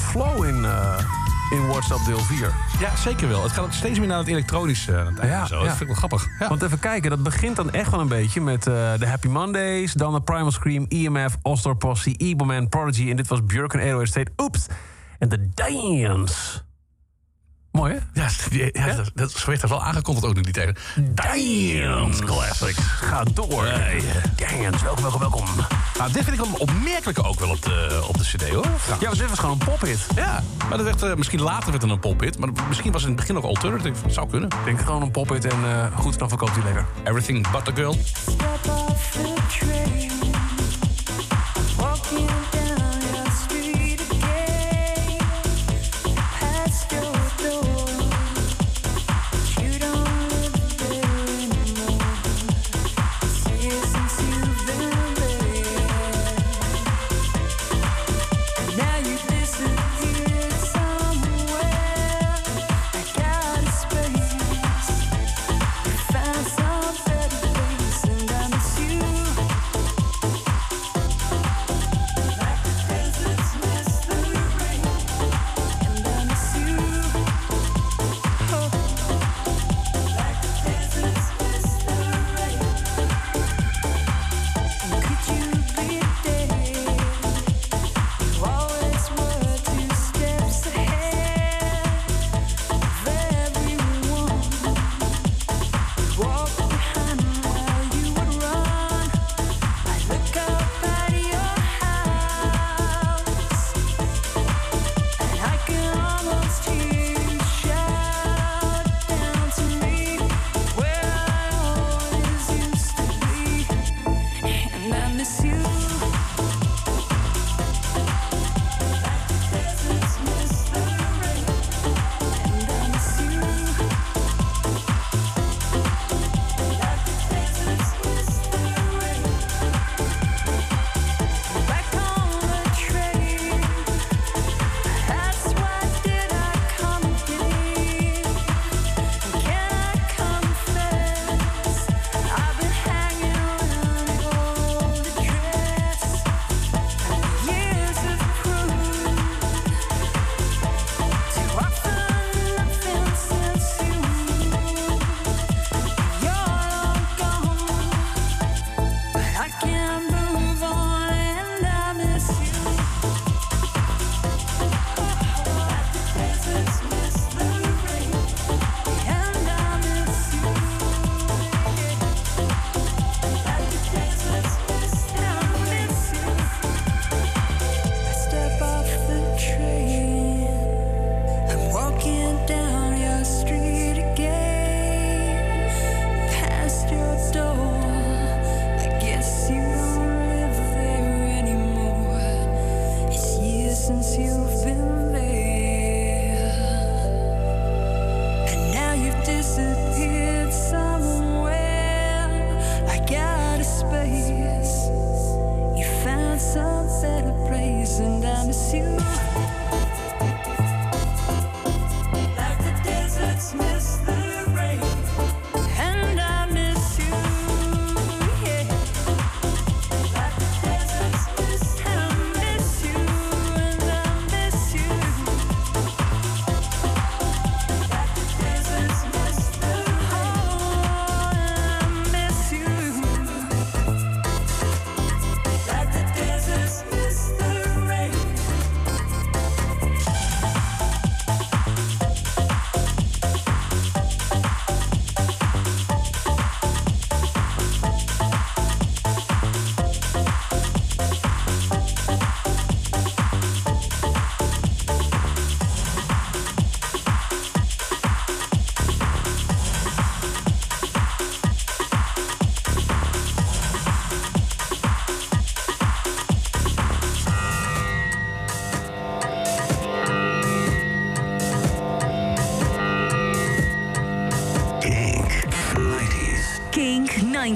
Flow in, eh, in WhatsApp deel 4. Ja, zeker wel. Het gaat ook steeds meer naar het elektronische aan het einde. Ja, zo. ja. Dat vind ik wel grappig. Ja. Want even kijken, dat begint dan echt wel een beetje met eh, de Happy Mondays, dan de Primal Scream, EMF, All-Star Posse, Eagleman, Prodigy en dit was Björk en 808 State. Oeps! En de Dance. Mooi, hè? Ja, die- ja, dat, zo werd er wel aangekondigd ook in die tijd. Dance Classic. Ga door. Dance, welkom, welkom, welkom. Nou, dit vind ik wel een opmerkelijke ook wel op de, op de cd, hoor. Ja, dit was gewoon een pophit. Ja, maar dat werd, eh, misschien later werd het een pophit. Maar misschien was het in het begin nog alternative. Zou kunnen. Ik denk gewoon een pophit en eh, goed, dan verkoopt hij lekker. Everything but the girl. Step off the train.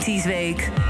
90s Week.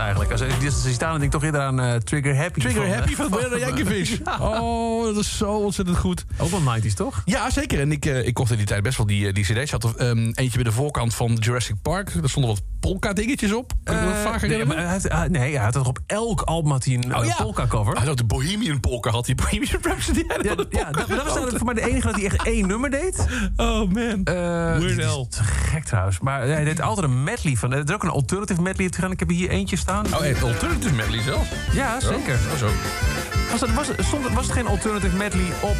Eigenlijk. Als je ze staan, denk ik toch eerder aan eh, Trigger Happy. Trigger van, eh, Happy van Brother Yankovic. Oh, dat is zo ontzettend goed. Ook wel 90s, toch? Ja, zeker. En ik, eh, ik kocht in die tijd best wel die, eh, die cd's. had er ehm, eentje bij de voorkant van Jurassic Park. Daar stonden wat polka-dingetjes op. Dat vaker nee, maar hij had, nee, hij had toch op elk album had hij een Oh, ja. polka-cover. Hij had de Bohemian polka. Had die Bohemian Rhapsody. Ja, Ja, ja, dat, dat was voor mij de enige dat hij echt één nummer deed. Oh man. Weird Al. te gek trouwens. Maar hij deed altijd een medley van. Er is ook een alternative medley gedaan. Ik heb hier eentje staan. Oh, echt alternative medley zelf? Ja, zeker. Oh, zo. Was het, was, stond, was het geen alternative medley op...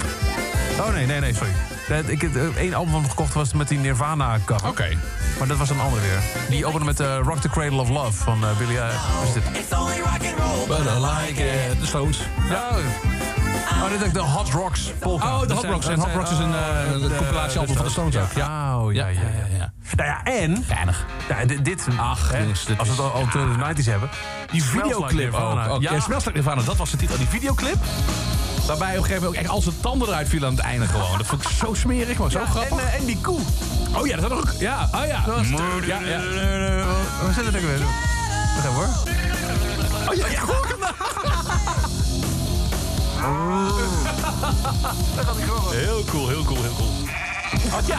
Oh nee, nee, nee, sorry. Dat- Ik heb eh, één album van hem gekocht was met die Nirvana cover. Oké. Maar dat was een andere weer. Die opende met eh, Rock the Cradle of Love van uh, Billy... wat is dit? But I like it. De Stones. Ja. Oh, dit is de Hot Rocks polka. Oh, de Hot Rocks. En Hot Rocks is een oh, de- compilatiealbum van de Stones ook. Ja. Oh, ja, ja, ja. ja. Nou ja, en... Weinig. Ja, dit, dit Ach, hè, jongens, dit als we het al alternative 90s hebben. Die videoclip ook. Ook. Ja. Ja, Smells Nirvana, dat was de titel. Die videoclip. Waarbij op een gegeven moment ook echt al zijn tanden eruit vielen aan het einde gewoon. Dat vond ik zo smerig, maar zo Ja, grappig. En, eh, en die koe. oh ja, dat had ook. Ja, oh ja. Dat was ja, ja. Waar zit het ook weer? Wacht even hoor. Oh ja, ja, nou? Daar gaat hij gewoon. Heel cool, heel cool, heel cool. Oh, [LAUGHS] ja.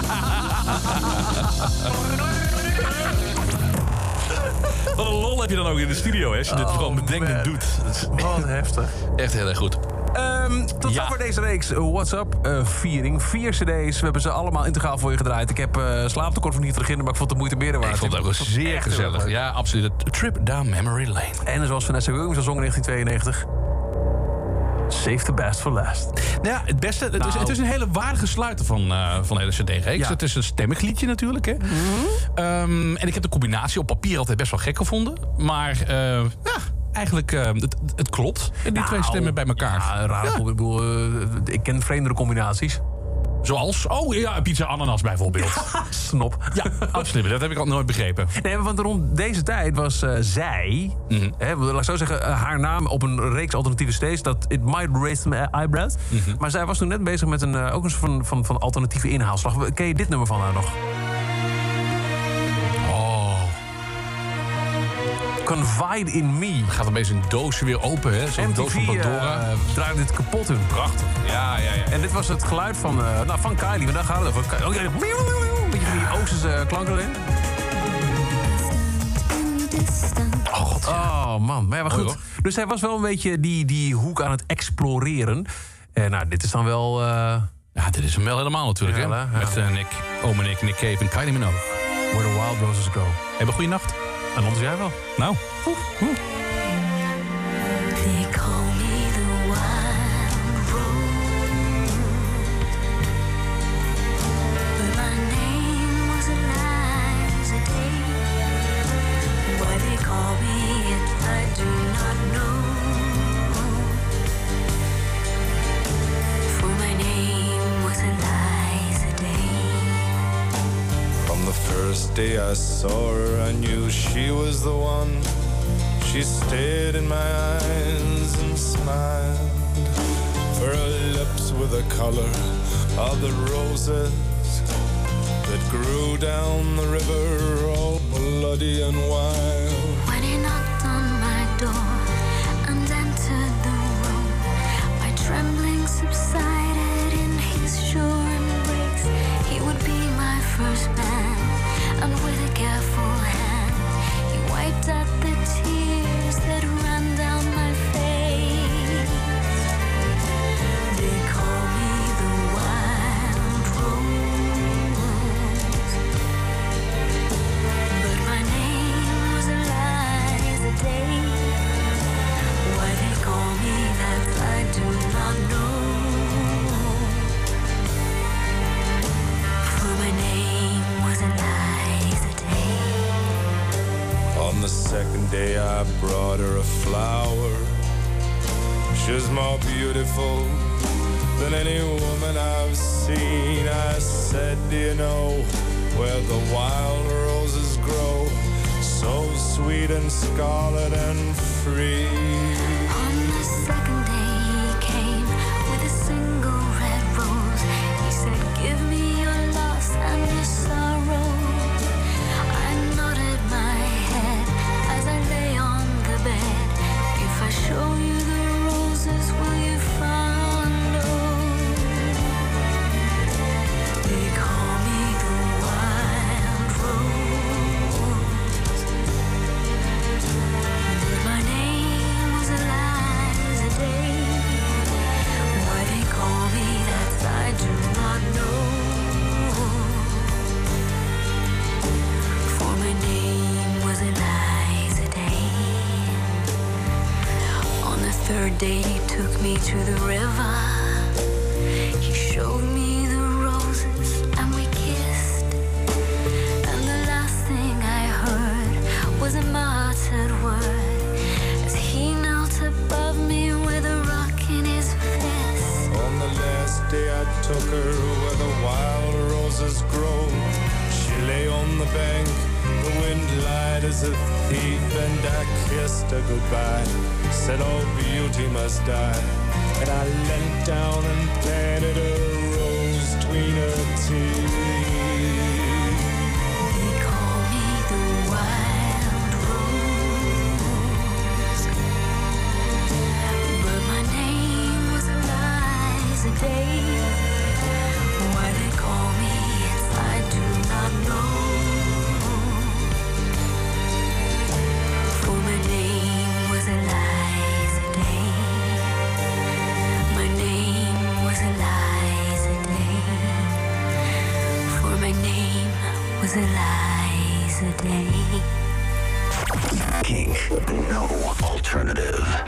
Wat een lol heb je dan ook in de studio, hè, als je dit gewoon bedenkt en man. doet. Dat is Wat heftig. echt heel erg goed. Ehm, tot Ja. zover deze reeks eh, WhatsApp-viering. Vier cd's. We hebben ze allemaal integraal voor je gedraaid. Ik heb uh, slaaptekort van niet te beginnen, maar ik vond het de moeite meer waard. Ik vond het ook wel zeer gezellig. Ja, absoluut. A trip down memory lane. En zoals Vanessa Williams al zong in 1992... Save the best for last. Nou ja, het beste. Het, is, Nou. het is een hele waardige sluiter van, eh van de hele CD-reeks. Ja. Mhm. Het is een stemmig liedje natuurlijk. Hè? Ehm, en ik heb de combinatie op papier altijd best wel gek gevonden. Maar eh, ja, eigenlijk, eh, het, het klopt. Die twee Nou, stemmen bij elkaar. Ja, raar. Ja. Ik bedoel, ik ken vreemdere combinaties. Zoals, oh ja, pizza ananas bijvoorbeeld. [LAUGHS] Snop. ja, absoluut. Dat heb ik al nooit begrepen. Nee, want rond deze tijd was eh, zij, Mhm. hè, laat ik zo zeggen, eh, haar naam op een reeks alternatieve stages, dat it might raise my eyebrows. Mhm. Maar zij was toen net bezig met een, eh, ook een soort van, van, van alternatieve inhaalslag. Ken je dit nummer van haar nog? Confide in Me. gaat opeens een doosje weer open, hè? Zo'n doos van MTV Pandora. eh, draaide dit kapot in. Prachtig. ja, ja, ja. En dit was het geluid van, eh, nou, van Kylie, maar daar gaat het over. Oh, ja, een beetje van die Oosterse klanken erin. Oh, god. Oh man, maar ja, maar Mooi, goed. Dus hij was wel een beetje die, die hoek aan het exploreren. En nou, dit is dan wel... eh, Ja, dit is hem wel helemaal natuurlijk, Ja, hè? Met eh, Nick, Ome Nick, Nick Cave en Kylie Minogue. Where the Wild Roses Go. Hebben goede nacht. En anders jij wel. Nou. They I saw her, I knew she was the one. She stared in my eyes and smiled. For her lips were the color of the roses that grew down the river, all bloody and wild. When he knocked on my door and entered the room, my trembling subsided in his sure embrace. He would be my first man, careful second day, I brought her a flower. She's more beautiful than any woman I've seen. I said, Do you know where the wild roses grow? So sweet and scarlet and free. To the river.